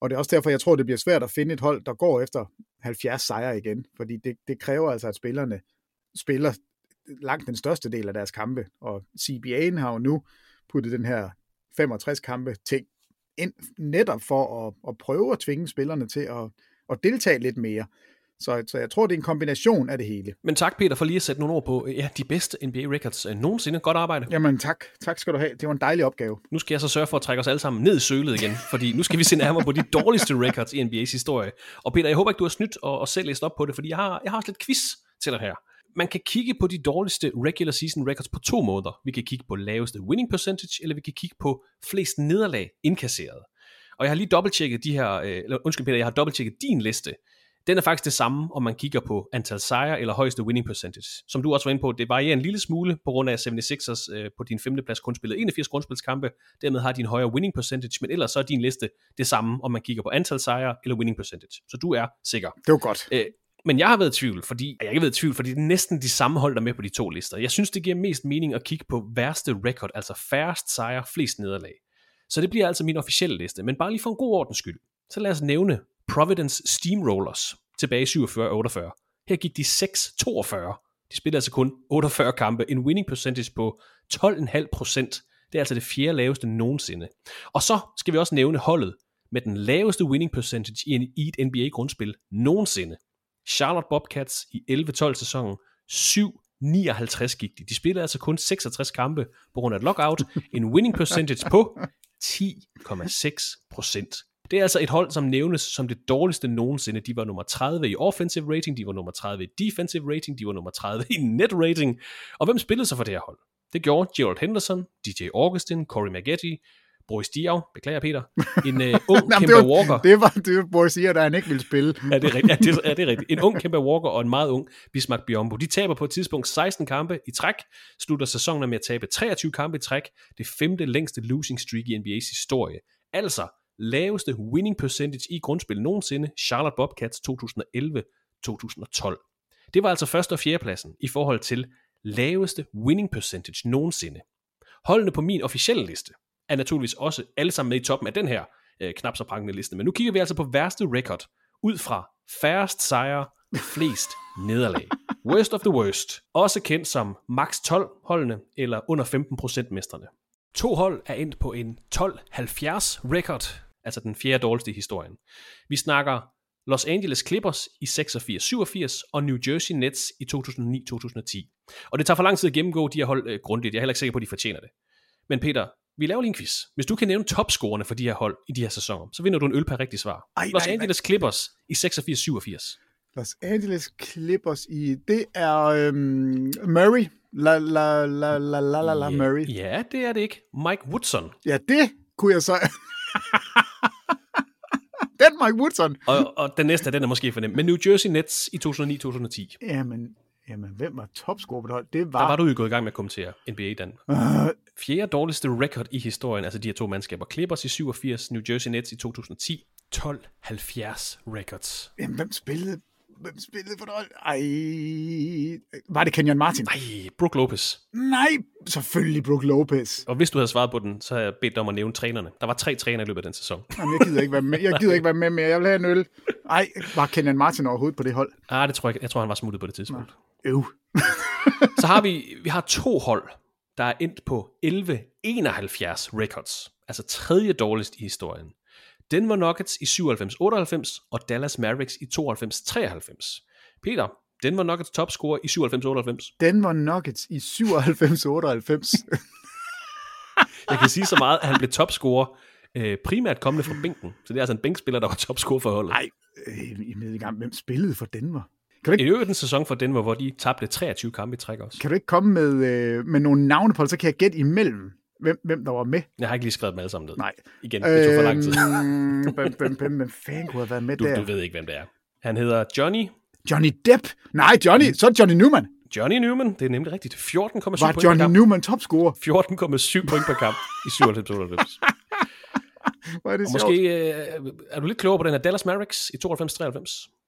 og det er også derfor, jeg tror, det bliver svært at finde et hold, der går efter 70 sejre igen, fordi det, det kræver altså, at spillerne spiller langt den største del af deres kampe, og CBA'en har jo nu puttet den her 65 kampe ting ind netop for at, at prøve at tvinge spillerne til at, at deltage lidt mere. Så, så jeg tror, det er en kombination af det hele. Men tak, Peter, for lige at sætte nogle ord på ja, de bedste NBA records uh, nogensinde. Godt arbejde. Jamen tak. Tak skal du have. Det var en dejlig opgave. Nu skal jeg så sørge for at trække os alle sammen ned i sølet igen, fordi nu skal vi se nærmere på de dårligste records i NBA's historie. Og Peter, jeg håber ikke, du har snydt og, og selv læst op på det, fordi jeg har, jeg har også lidt quiz til dig her man kan kigge på de dårligste regular season records på to måder. Vi kan kigge på laveste winning percentage, eller vi kan kigge på flest nederlag indkasseret. Og jeg har lige dobbelttjekket de her, øh, eller undskyld Peter, jeg har dobbelttjekket din liste den er faktisk det samme, om man kigger på antal sejre eller højeste winning percentage. Som du også var inde på, det varierer en lille smule på grund af 76ers øh, på din femte plads kun spillet 81 grundspilskampe, dermed har din højere winning percentage, men ellers så er din liste det samme, om man kigger på antal sejre eller winning percentage. Så du er sikker. Det var godt. Øh, men jeg har været i tvivl, fordi jeg har ikke været i tvivl, fordi det er næsten de samme hold, der er med på de to lister. Jeg synes, det giver mest mening at kigge på værste record, altså færrest sejre, flest nederlag. Så det bliver altså min officielle liste, men bare lige for en god ordens skyld. Så lad os nævne Providence Steamrollers tilbage i 47-48. Her gik de 6-42. De spillede altså kun 48 kampe, en winning percentage på 12,5 procent. Det er altså det fjerde laveste nogensinde. Og så skal vi også nævne holdet med den laveste winning percentage i, en, i et NBA-grundspil nogensinde. Charlotte Bobcats i 11-12 sæsonen, 7-59 gik de. De spillede altså kun 66 kampe på grund af et lockout. En winning percentage på 10,6 procent. Det er altså et hold, som nævnes som det dårligste nogensinde. De var nummer 30 i offensive rating, de var nummer 30 i defensive rating, de var nummer 30 i net rating. Og hvem spillede så for det her hold? Det gjorde Gerald Henderson, DJ Augustin, Corey Maggetti, Boris Diaw, beklager Peter, en uh, ung Jamen, Kemba det var, Walker. Det var, det var Boris siger, der han ikke ville spille. Ja, det er rigtigt. Ja, det, er, ja, det er rigtigt. En ung Kemba Walker og en meget ung Bismarck Biombo. De taber på et tidspunkt 16 kampe i træk, slutter sæsonen med at tabe 23 kampe i træk, det femte længste losing streak i NBA's historie. Altså laveste winning percentage i grundspil nogensinde, Charlotte Bobcats 2011-2012. Det var altså første og fjerde pladsen i forhold til laveste winning percentage nogensinde. Holdene på min officielle liste er naturligvis også alle sammen med i toppen af den her øh, knap så prangende liste. Men nu kigger vi altså på værste record, ud fra færrest sejre, flest nederlag. Worst of the worst. Også kendt som max 12 holdene, eller under 15% mesterne. To hold er endt på en 12-70 record, altså den fjerde dårligste i historien. Vi snakker Los Angeles Clippers i 86-87 og New Jersey Nets i 2009-2010. Og det tager for lang tid at gennemgå de her hold øh, grundigt. Jeg er heller ikke sikker på, at de fortjener det. Men Peter, vi laver lige en quiz. Hvis du kan nævne topscorerne for de her hold i de her sæsoner, så vinder du en øl per rigtig svar. Ej, Los nej, Angeles Clippers i 86-87. Los Angeles Clippers i... Det er øhm, Murray. La, la, la, la, la, la, la, Murray. Ja, det er det ikke. Mike Woodson. Ja, det kunne jeg så... den Mike Woodson. Og, og den næste, den er måske for nem. Men New Jersey Nets i 2009-2010. Jamen, jamen, hvem var topscorer på det hold? Det var... Der var du jo gået i gang med at kommentere NBA i Danmark. Uh, Fjerde dårligste record i historien, altså de her to mandskaber. Clippers i 87, New Jersey Nets i 2010. 12-70 records. jamen, hvem spillede... Hvem spillede det hold? Ej... Var det Kenyon Martin? Ej, Brook Lopez. Nej, selvfølgelig Brook Lopez. Og hvis du havde svaret på den, så havde jeg bedt dig om at nævne trænerne. Der var tre træner i løbet af den sæson. Jamen, jeg gider ikke være med. Jeg gider ikke være med mere. Jeg vil have en øl. Ej, var Kenyon Martin overhovedet på det hold? Ah, det tror jeg, jeg tror, han var smuttet på det tidspunkt. Øv. Så har vi, vi har to hold, der er endt på 11-71 records. Altså tredje dårligst i historien. Denver Nuggets i 97-98 og Dallas Mavericks i 92-93. Peter, Denver Nuggets topscorer i 97-98. Denver Nuggets i 97-98. Jeg kan sige så meget, at han blev topscorer øh, primært kommende fra bænken. Så det er altså en bænkspiller, der var topscorer for holdet. Nej, øh, I ved ikke engang, hvem spillede for Denver? Kan du, I ikke, øvrigt en sæson for Denver, hvor de tabte 23 kampe i træk også. kan du ikke komme med, øh, med nogle navne på det, så kan jeg gætte imellem, hvem, hvem der var med? Jeg har ikke lige skrevet dem alle sammen ned. Nej. Igen, det tog for lang tid. Øhm, hvem, hvem, hvem, hvem fanden kunne have været med Du, der? du ved ikke, hvem det er. Han hedder Johnny. Johnny Depp? Nej, Johnny. Så er Johnny Newman. Johnny Newman, det er nemlig rigtigt. 14,7 point Var per Johnny kamp. Newman topscorer? 14,7 point per kamp i 97-98. Hvor er det Og sjovt. måske øh, er du lidt klogere på den her Dallas Mavericks i 92-93.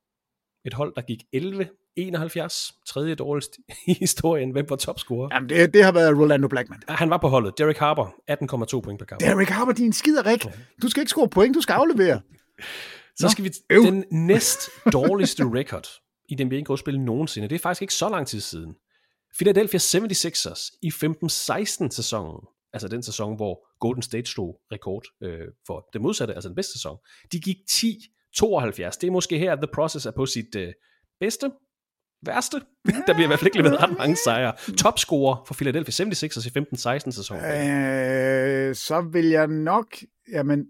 Et hold, der gik 11-71, tredje dårligst i historien. Hvem var topscorer? Jamen, det, det har været Rolando Blackman. Han var på holdet. Derek Harper, 18,2 point per kamp. Derek Harper, din skiderik. Du skal ikke score point, du skal aflevere. Så skal vi øv. den næst dårligste record i den NBA-grundspil nogensinde. Det er faktisk ikke så lang tid siden. Philadelphia 76ers i 15-16 sæsonen, altså den sæson, hvor Golden State slog rekord øh, for det modsatte, altså den bedste sæson, de gik 10-72. Det er måske her, at The Process er på sit øh, bedste, værste. Der bliver i hvert fald ikke leveret ret mange sejre. Topscorer for Philadelphia 76ers i 15-16 sæsonen. Øh, så vil jeg nok... Jamen,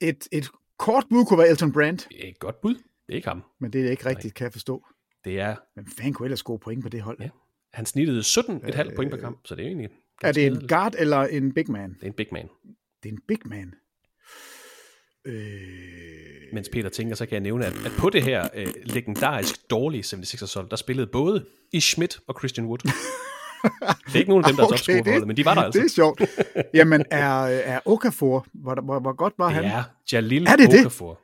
et, et kort bud kunne være Elton Brand, Det et godt bud. Det er ikke ham. men det er ikke rigtigt, kan jeg forstå. Det er, Men fanden kunne ellers score point på det hold? Ja. han snittede 17,5 point per kamp, så det er jo egentlig Er det en guard eller en big man? Det er en big man. Det er en big man. Øh... Mens Peter tænker, så kan jeg nævne, at, at på det her øh, legendarisk dårlige 76ers hold, der spillede både Ish Schmidt og Christian Wood. det er ikke nogen af dem, der er Okay, topscorer for det- holdet, men de var der altså. Det er sjovt. Jamen, er, er Okafor, hvor, hvor, hvor godt var han? Det er Jalil Er det det? Okafor.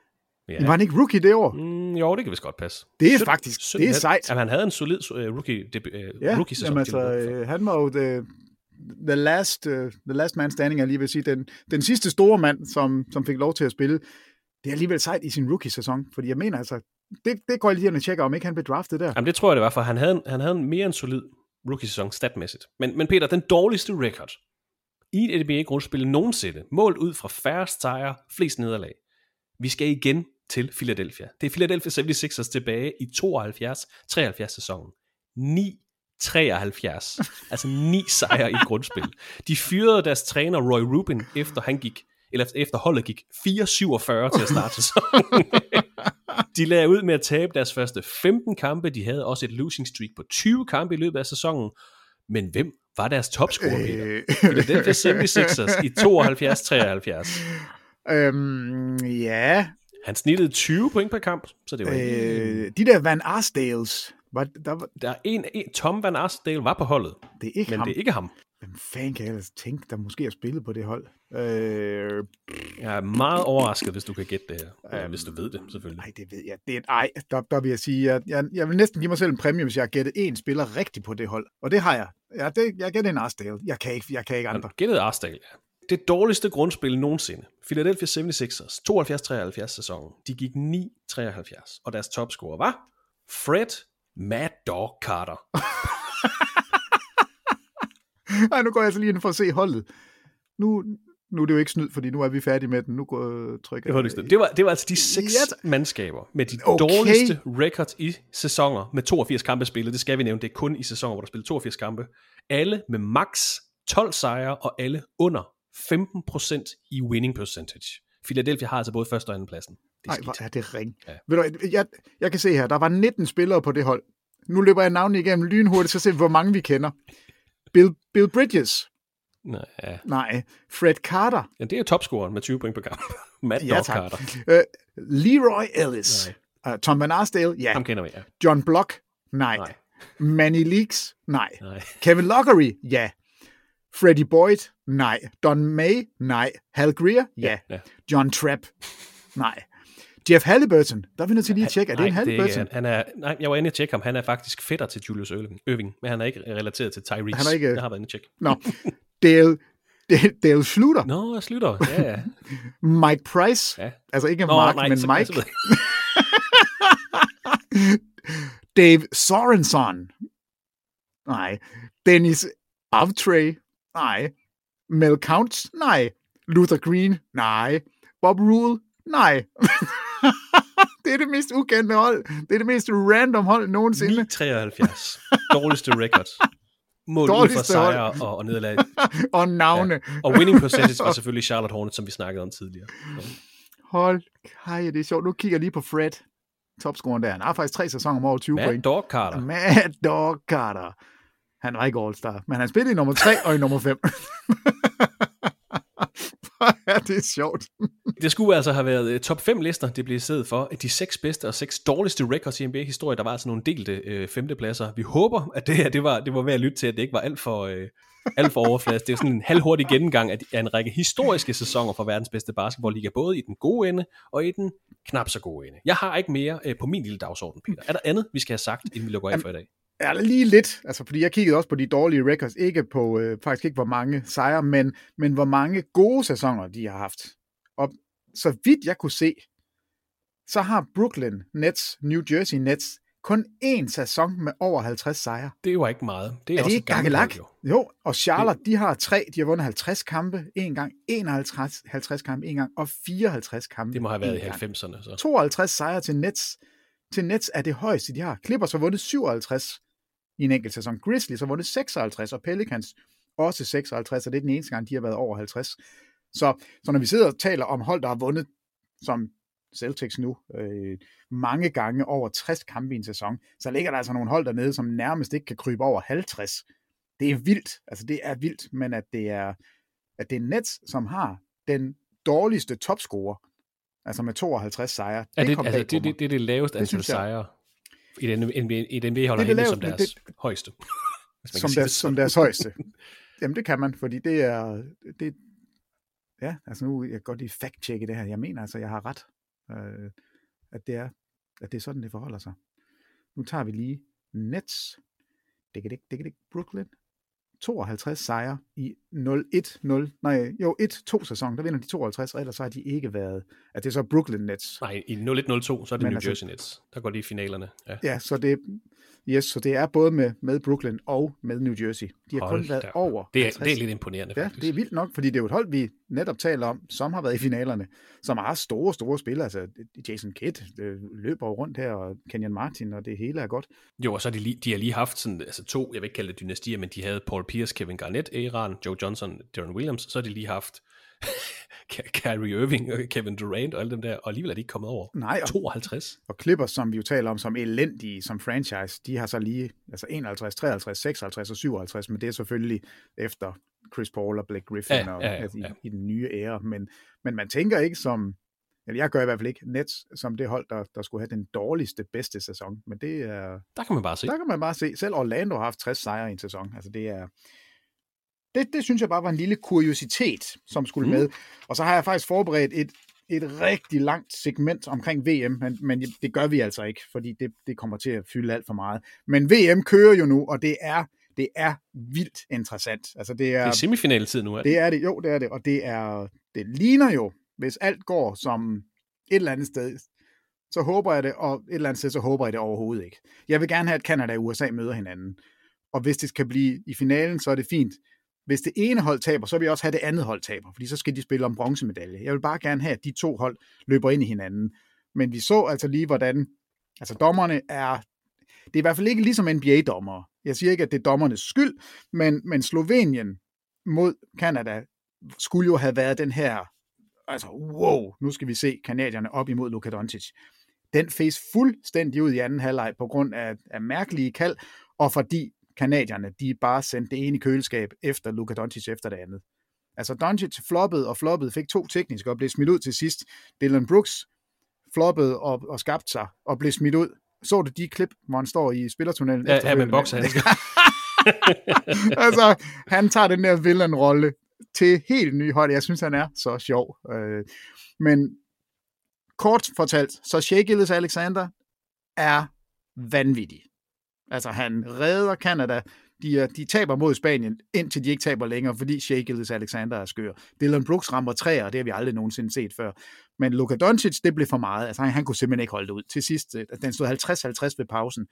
Ja. Var han ikke rookie det år? Mm, jo, det kan vist godt passe. Det er Sytten- faktisk- det er sejt. Jamen, han havde en solid uh, rookie, debut, uh, Ja, rookie jamen, altså, øh, han var jo the, the, last, uh, the last man standing, jeg lige vil sige. Den, den sidste store mand, som, som fik lov til at spille. Det er alligevel sejt i sin rookie-sæson, fordi jeg mener altså, det, det går jeg lige ind og tjekker, om ikke han blev draftet der. Jamen, det tror jeg, det var, for han havde, han havde en mere end solid rookie-sæson statmæssigt. Men, men Peter, den dårligste record i et NBA-grundspil nogensinde, målt ud fra færrest sejre, flest nederlag. Vi skal igen til Philadelphia. Det er Philadelphia 76ers tilbage i 72-73 sæsonen. 9-73. altså 9 sejre i grundspil. De fyrede deres træner Roy Rubin, efter han gik eller efter holdet gik 4-47 til at starte sæsonen. de lagde ud med at tabe deres første 15 kampe. De havde også et losing streak på 20 kampe i løbet af sæsonen. Men hvem var deres topscorer, Peter? Øh. Philadelphia 76ers i 72-73. Øhm, ja, Han snittede 20 point per kamp, så det var ikke... øh, de der Van Arsdales, var, der, var, Der er en, en, Tom Van Arsdale var på holdet, det er ikke men ham. det er ikke ham. Hvem fanden kan jeg ellers tænke, der måske har spillet på det hold? Øh, Jeg er meget overrasket, hvis du kan gætte det her. Eller hvis du ved det, selvfølgelig. nej, det ved jeg. Det er, ej, der, der vil jeg sige, at jeg, jeg vil næsten give mig selv en præmie, hvis jeg har gættet én spiller rigtigt på det hold. Og det har jeg. Ja, det, jeg gætter en Arsdale. Jeg kan ikke, jeg kan ikke andre. Han gættede Arsdale, ja. Det dårligste grundspil nogensinde. Philadelphia 76ers, 72-73 sæsonen. De gik 9-73, og deres topscorer var Fred Mad Dog Carter. Ej, nu går jeg så lige ind for at se holdet. Nu, nu er det jo ikke snyd, fordi nu er vi færdige med den. Nu går, trykker Det var, det, det, var, det var altså de seks Ja. mandskaber med de Okay. dårligste records i sæsoner med 82 kampe spillet. Det skal vi nævne. Det er kun i sæsoner, hvor der spillet 82 kampe. Alle med max 12 sejre, og alle under 15% i winning percentage. Philadelphia har altså både første og anden pladsen. Nej, hvor er det ring. Ja. Ved du, jeg, jeg kan se her, der var 19 spillere på det hold. Nu løber jeg navnene igennem lynhurtigt, så vi, hvor mange vi kender. Bill, Bill Bridges. Nej. Nej. Fred Carter. ja, det er topscoren med 20 point per kamp. Matt Ja, tak. Carter. Uh, Leroy Ellis. Uh, Tom Van Arsdale. Ja. Ham kender vi, ja. John Block. Nej. Nej. Manny Leaks. Nej. Nej. Kevin Lockery. Ja. Freddie Boyd. Nej. Don May. Nej. Hal Greer. Ja. ja. John Trapp. Nej. Jeff Halliburton. Der er vi nødt til lige at tjekke. Er det en Nej, det Halliburton? han, han er, nej, jeg var inde og tjekke ham. Han er faktisk fætter til Julius Irving, men han er ikke relateret til Tyrese. Han er ikke- Jeg har været inde og tjekke. Nå. Dale, Dale, Dale Schluter. Nå, jeg slutter. Ja, ja. Mike Price. Ja. Altså ikke Nå, Mark, nej, men Mike. jeg- Dave Sorensen. Nej. Dennis Avtrey. Nej. Mel Counts. Nej. Luther Green. Nej. Bob Rule. Nej. det er det mest ukendte hold. Det er det mest random hold nogensinde. 9-73. Dårligste record. Mål ud for Dårligste hold. sejre og, og nederlag. Og navne. Ja. Og winning percentage var selvfølgelig Charlotte Hornets, som vi snakkede om tidligere. Hold, hej, det er sjovt. Nu kigger jeg lige på Fred. Topscoren der. Han har faktisk tre sæsoner om over 20 Matt point. Dog Carter. Mad Dog Carter. Han var ikke All-Star, men han spillede i nummer 3 og i nummer 5. ja, det er sjovt. Det skulle altså have været øh, top 5 lister, det blev i stedet for. De seks bedste og seks dårligste records i NBA-historie. Der var altså nogle delte øh, femtepladser. Vi håber, at det her det var, det var værd at lytte til, at det ikke var alt for, øh, alt for overfladisk. Det er sådan en halvhurtig gennemgang af, af en række historiske sæsoner for verdens bedste basketballliga, både i den gode ende og i den knap så gode ende. Jeg har ikke mere øh, på min lille dagsorden, Peter. Er der andet, vi skal have sagt, inden vi lukker af for i dag? Ja, lige lidt, altså fordi jeg kiggede også på de dårlige records, ikke på øh, faktisk ikke hvor mange sejre, men, men hvor mange gode sæsoner de har haft. Og så vidt jeg kunne se, så har Brooklyn Nets, New Jersey Nets, kun én sæson med over 50 sejre. Det var ikke meget. Det er, Er også det et ikke gakkelak? jo. Jo, og Charlotte, de har tre, de har vundet 50 kampe en gang, 51 50 kampe en gang, og 54 kampe Det må have været i gang. 90'erne. Så. 52 sejre til Nets. Til Nets er det højeste, de har. Clippers har vundet 57 i en enkelt sæson. Grizzlies har vundet 56, og Pelicans også 56, og det er den eneste gang, de har været over 50. Så, så når vi sidder og taler om hold, der har vundet, som Celtics nu, øh, mange gange over 60 kampe i en sæson, så ligger der altså nogle hold dernede, som nærmest ikke kan krybe over 50. Det er vildt, altså det er vildt, men at det er, at det er Nets, som har den dårligste topscorer Altså med 52 sejre. Ja, det, kom altså, det, det, det er det laveste Det antal sejre i den, NBA, i den NBA holder Det det som deres højeste. Man kan som, deres, det som deres højeste. Jamen, det kan man, fordi det er... Det, ja, altså nu jeg kan godt lige fact-checke det her. Jeg mener altså, jeg har ret. Øh, at, det er, at det er sådan, det forholder sig. Nu tager vi lige Nets. Det kan det ikke. Brooklyn. 52 sejre i 0-1-0, nej, jo, 1-2 sæson, der vinder de 52, og ellers så har de ikke været, at det er så Brooklyn Nets. Nej, i 01-02, så er det Men New altså- Jersey Nets. Der går de i finalerne. Ja. Ja, så det, yes, så det er både med, med Brooklyn og med New Jersey. De har Hold kun været op. over Det er, 50. det er lidt imponerende, Ja, faktisk. det er vildt nok, fordi det er jo et hold, vi netop taler om, som har været i finalerne, som har store, store spillere. Altså Jason Kidd øh, løber jo rundt her, og Kenyon Martin, og det hele er godt. Jo, og så har de, lige, de har lige haft sådan, altså to, jeg vil ikke kalde det dynastier, men de havde Paul Pierce, Kevin Garnett, Iran, Joe Johnson, Darren Williams, så har de lige haft Ky- Kyrie Irving og Kevin Durant og alle dem der, og alligevel er de ikke kommet over Nej, og, 52. og Clippers, som vi jo taler om som elendige som franchise, de har så lige altså 51, 53, 56 og 57, men det er selvfølgelig efter Chris Paul og Blake Griffin Ja, og, ja, ja, altså, i, ja. i den nye æra. Men, men man tænker ikke som, eller jeg gør i hvert fald ikke, Nets som det hold, der, der skulle have den dårligste, bedste sæson. Men det er, Der kan man bare se. der kan man bare se. Selv Orlando har haft 60 sejre i en sæson. Altså det er, det, det synes jeg bare var en lille kuriositet, som skulle Mm. med. Og så har jeg faktisk forberedt et, et rigtig langt segment omkring VM, men, men det gør vi altså ikke, fordi det, det kommer til at fylde alt for meget. Men VM kører jo nu, og det er, det er vildt interessant. Altså det er, Det er semifinaltid nu, er det? det er det, jo, det er det, og det er, det ligner jo, hvis alt går som et eller andet sted, så håber jeg det, og et eller andet sted, så håber jeg det overhovedet ikke. Jeg vil gerne have, at Canada og USA møder hinanden. Og hvis det skal blive i finalen, så er det fint. Hvis det ene hold taber, så vil jeg også have det andet hold taber, fordi så skal de spille om bronzemedalje. Jeg vil bare gerne have, at de to hold løber ind i hinanden. Men vi så altså lige, hvordan altså dommerne er, det er i hvert fald ikke ligesom NBA-dommere. Jeg siger ikke, at det er dommernes skyld, men, men Slovenien mod Canada skulle jo have været den her, altså wow, nu skal vi se kanadierne op imod Luka Doncic. Den fes fuldstændig ud i anden halvleg på grund af, af mærkelige kald, og fordi kanadierne, de bare sendte det ene i køleskab efter Luka Doncic efter det andet. Altså Doncic floppede og floppede, fik to tekniske og blev smidt ud til sidst. Dylan Brooks floppede og, og skabte sig og blev smidt ud. Så du de klip, hvor han står i spillertunnelen? Ja, ja, med boksehandsker. altså, han tager den der villain-rolle til helt ny højde. Jeg synes, han er så sjov. Øh, men kort fortalt, så Shea Gillis Alexander er vanvittig. Altså, han redder Canada. De, de taber mod Spanien, indtil de ikke taber længere, fordi Shea Gillis Alexander er skør. Dylan Brooks rammer træer, og det har vi aldrig nogensinde set før. Men Luka Doncic, det blev for meget. Altså, han, han kunne simpelthen ikke holde det ud. Til sidst, øh, den stod 50-50 ved pausen,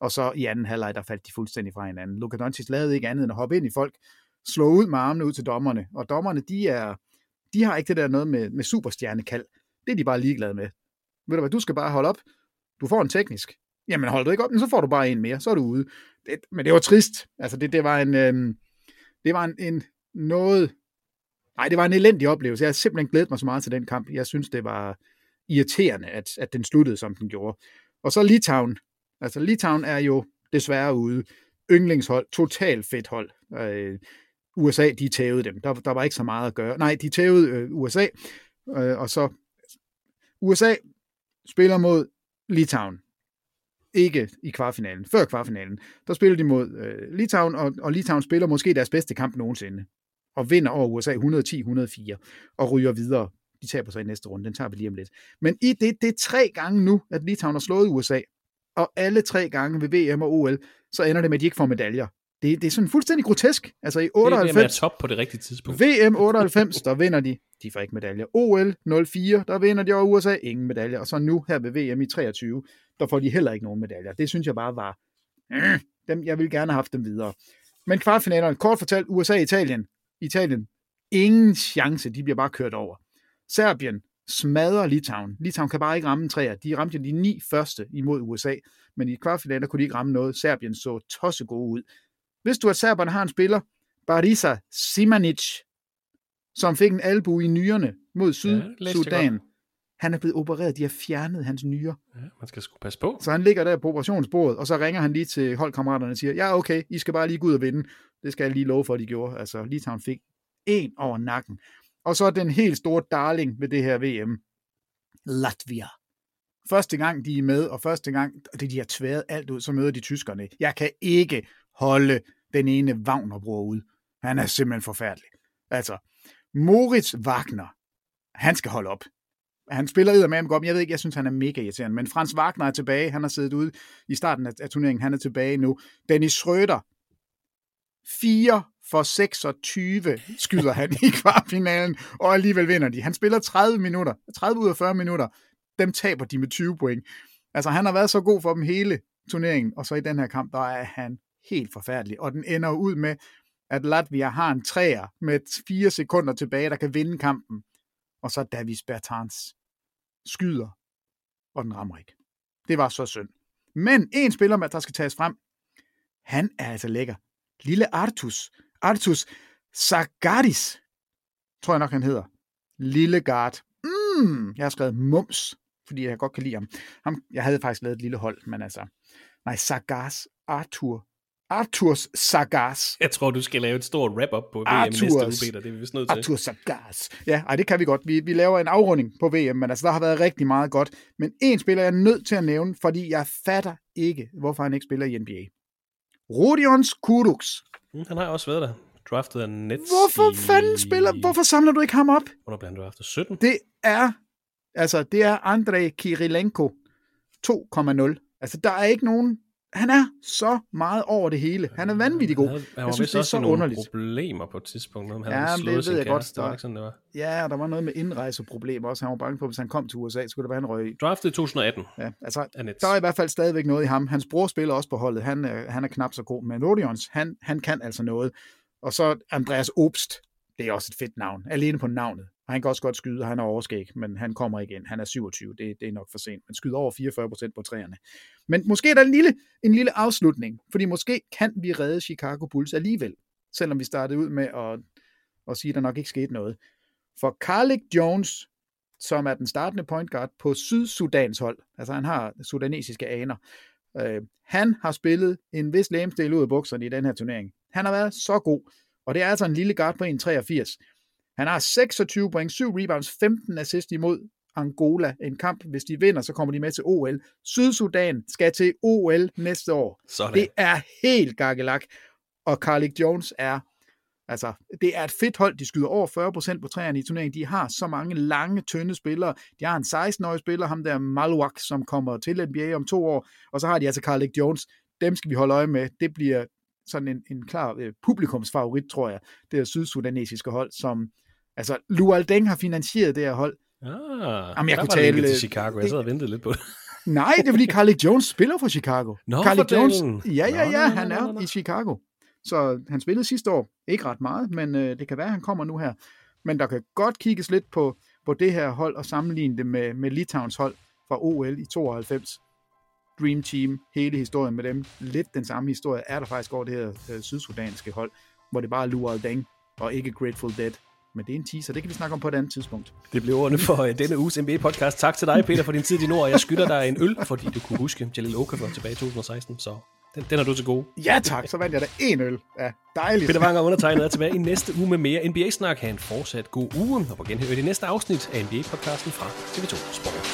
og så i anden halvleg, der faldt de fuldstændig fra hinanden. Luka Doncic lavede ikke andet end at hoppe ind i folk, slå ud med armene ud til dommerne, og dommerne, de, er, de har ikke det der noget med, med superstjernekald. Det er de bare ligeglade med. Ved du hvad, du skal bare holde op. Du får en teknisk. Jamen holder du ikke op, så får du bare en mere, så er du ude. Det, men det var trist. Altså det, det var en, øh, det var en, en noget, nej, det var en elendig oplevelse. Jeg har simpelthen glædet mig så meget til den kamp. Jeg synes, det var irriterende, at, at den sluttede, som den gjorde. Og så Litauen. Altså Litauen er jo desværre ude. Yndlingshold, totalt fedt hold. Øh, USA, de tævede dem. Der, der var ikke så meget at gøre. Nej, de tævede øh, USA, øh, og så USA spiller mod Litauen. Ikke i kvartfinalen. Før kvartfinalen, der spiller de mod øh, Litauen, og, og Litauen spiller måske deres bedste kamp nogensinde. Og vinder over USA 110-104, og ryger videre. De taber sig i næste runde, den tager vi lige om lidt. Men i det, det er tre gange nu, at Litauen har slået USA, og alle tre gange ved VM og OL, så ender det med, at de ikke får medaljer. Det, det er sådan fuldstændig grotesk. Altså i Det er det med 98, at top på det rigtige tidspunkt. VM 98, der vinder de. De får ikke medaljer. OL 04, der vinder de over USA. Ingen medaljer. Og så nu her ved VM i 23, der får de heller ikke nogen medaljer. Det synes jeg bare var... Øh, dem, jeg ville gerne have haft dem videre. Men kvartfinalerne, kort fortalt, USA-Italien. Italien, ingen chance. De bliver bare kørt over. Serbien smadrer Litauen. Litauen kan bare ikke ramme en træer. De ramte de ni første imod USA, men i kvartfinalen kunne de ikke ramme noget. Serbien så tosse gode ud. Hvis du at serberne har en spiller, Barisa Simanic, som fik en albu i nyrerne mod Syd-Sudan. godt. han er blevet opereret. De har fjernet hans nyrer. Ja, man skal sgu passe på. Så han ligger der på operationsbordet, og så ringer han lige til holdkammeraterne og siger, ja okay, I skal bare lige gå ud og vinde. Det skal jeg lige love for, at de gjorde. Altså, Litauen fik en over nakken. Og så den helt store darling ved det her VM, Latvia. Første gang, de er med, og første gang, det de har tværet alt ud, så møder de tyskerne. Jeg kan ikke holde den ene Wagner-bror ud. Han er simpelthen forfærdelig. Altså, Moritz Wagner, han skal holde op. Han spiller med ham godt, men jeg ved ikke, jeg synes, han er mega irriterende. Men Frans Wagner er tilbage. Han har siddet ude i starten af, af turneringen. Han er tilbage nu. Dennis Schröder, 4 for 26 skyder han i kvartfinalen, og alligevel vinder de. Han spiller 30 minutter, 30 ud af 40 minutter. Dem taber de med 20 point. Altså, han har været så god for dem hele turneringen, og så i den her kamp, der er han helt forfærdelig. Og den ender ud med, at Latvia har en træer med 4 sekunder tilbage, der kan vinde kampen. Og så Davis Bertans skyder, og den rammer ikke. Det var så synd. Men en spiller, der skal tages frem, han er altså lækker. Lille Artus. Artus Sagaris, tror jeg nok, han hedder. Lille Gard. Mm, jeg har skrevet Mums, fordi jeg godt kan lide ham. ham. Jeg havde faktisk lavet et lille hold, men altså... Nej, Sagas Arthur Arthurs Sagas. Jeg tror, du skal lave et stort wrap-up på VM Arthurs, næste uge, Peter. Det er vi vist nødt til. Arthur Sagas. Ja, ej, det kan vi godt. Vi, vi laver en afrunding på VM, men altså, der har været rigtig meget godt. Men en spiller, jeg er nødt til at nævne, fordi jeg fatter ikke, hvorfor han ikke spiller i NBA. Rodions Kuruks. Mm, han har også været der. Draftet af Nets Hvorfor i... fanden spiller... Hvorfor samler du ikke ham op? Hvornår blev han draftet? 17? Det er... Altså, det er Andrei Kirilenko 2,0. Altså, der er ikke nogen han er så meget over det hele. Han er vanvittig god. Han, han jeg synes, det er så underligt. problemer på et tidspunkt. Han ja, men det ved jeg godt. Der, var sådan, det var. Ja, der var noget med indrejseproblemer også. Han var bange for, at hvis han kom til USA, så skulle det være, han røg i. Draftet i 2018. Ja, altså, der er i hvert fald stadigvæk noget i ham. Hans bror spiller også på holdet. Han, han er knap så god. Men Rodions, han, han kan altså noget. Og så Andreas Obst. Det er også et fedt navn. Alene på navnet. Og han kan også godt skyde, han er overskæg, men han kommer igen. Han er 27, det, det er nok for sent. Men skyder over 44% på træerne. Men måske er der en lille, en lille afslutning, fordi måske kan vi redde Chicago Bulls alligevel, selvom vi startede ud med at, at sige, at der nok ikke skete noget. For Carlick Jones, som er den startende point guard på Sydsudans hold, altså han har sudanesiske aner, øh, han har spillet en vis lægemstil ud af bukserne i den her turnering. Han har været så god, og det er altså en lille guard på 1,83. Han har 26 point, 7 rebounds, 15 assist imod Angola. En kamp, hvis de vinder, så kommer de med til OL. Sydsudan skal til OL næste år. Sådan. Det er helt gakkelak. Og Carlick Jones er Altså, det er et fedt hold. De skyder over 40% på træerne i turneringen. De har så mange lange, tynde spillere. De har en 16-årig spiller, ham der Malwak, som kommer til NBA om to år. Og så har de altså Carlick Jones. Dem skal vi holde øje med. Det bliver sådan en, en klar øh, publikumsfavorit, tror jeg. Det er sydsudanesiske hold, som Altså, Lual Deng har finansieret det her hold. Ah, Jamen, jeg kunne tale til Chicago. Jeg sad og ventede lidt på det. Nej, det er fordi Carly Jones spiller for Chicago. Nå, Carly for Jones, ja, ja, ja, Nå, han nå, er nå, nå. i Chicago. Så han spillede sidste år. Ikke ret meget, men øh, det kan være, at han kommer nu her. Men der kan godt kigges lidt på, på det her hold og sammenligne det med, med Litauens hold fra OL i 92. Dream Team, hele historien med dem. Lidt den samme historie er der faktisk over det her øh, sydsudanske hold, hvor det bare er Lual Deng og ikke Grateful Dead. Men det er en teaser, det kan vi snakke om på et andet tidspunkt. Det blev ordene for uh, denne uges NBA-podcast. Tak til dig, Peter, for din tid i Nord. Jeg skylder dig en øl, fordi du kunne huske Jalil Okafor tilbage i 2016, så den, den er du til gode. Ja tak, så vandt jeg da en øl. Ja, dejligt. Peter Wang og undertegnet er tilbage i næste uge med mere NBA-snak. Ha' en fortsat god uge, og på genhør i det næste afsnit af NBA-podcasten fra TV2 Sport.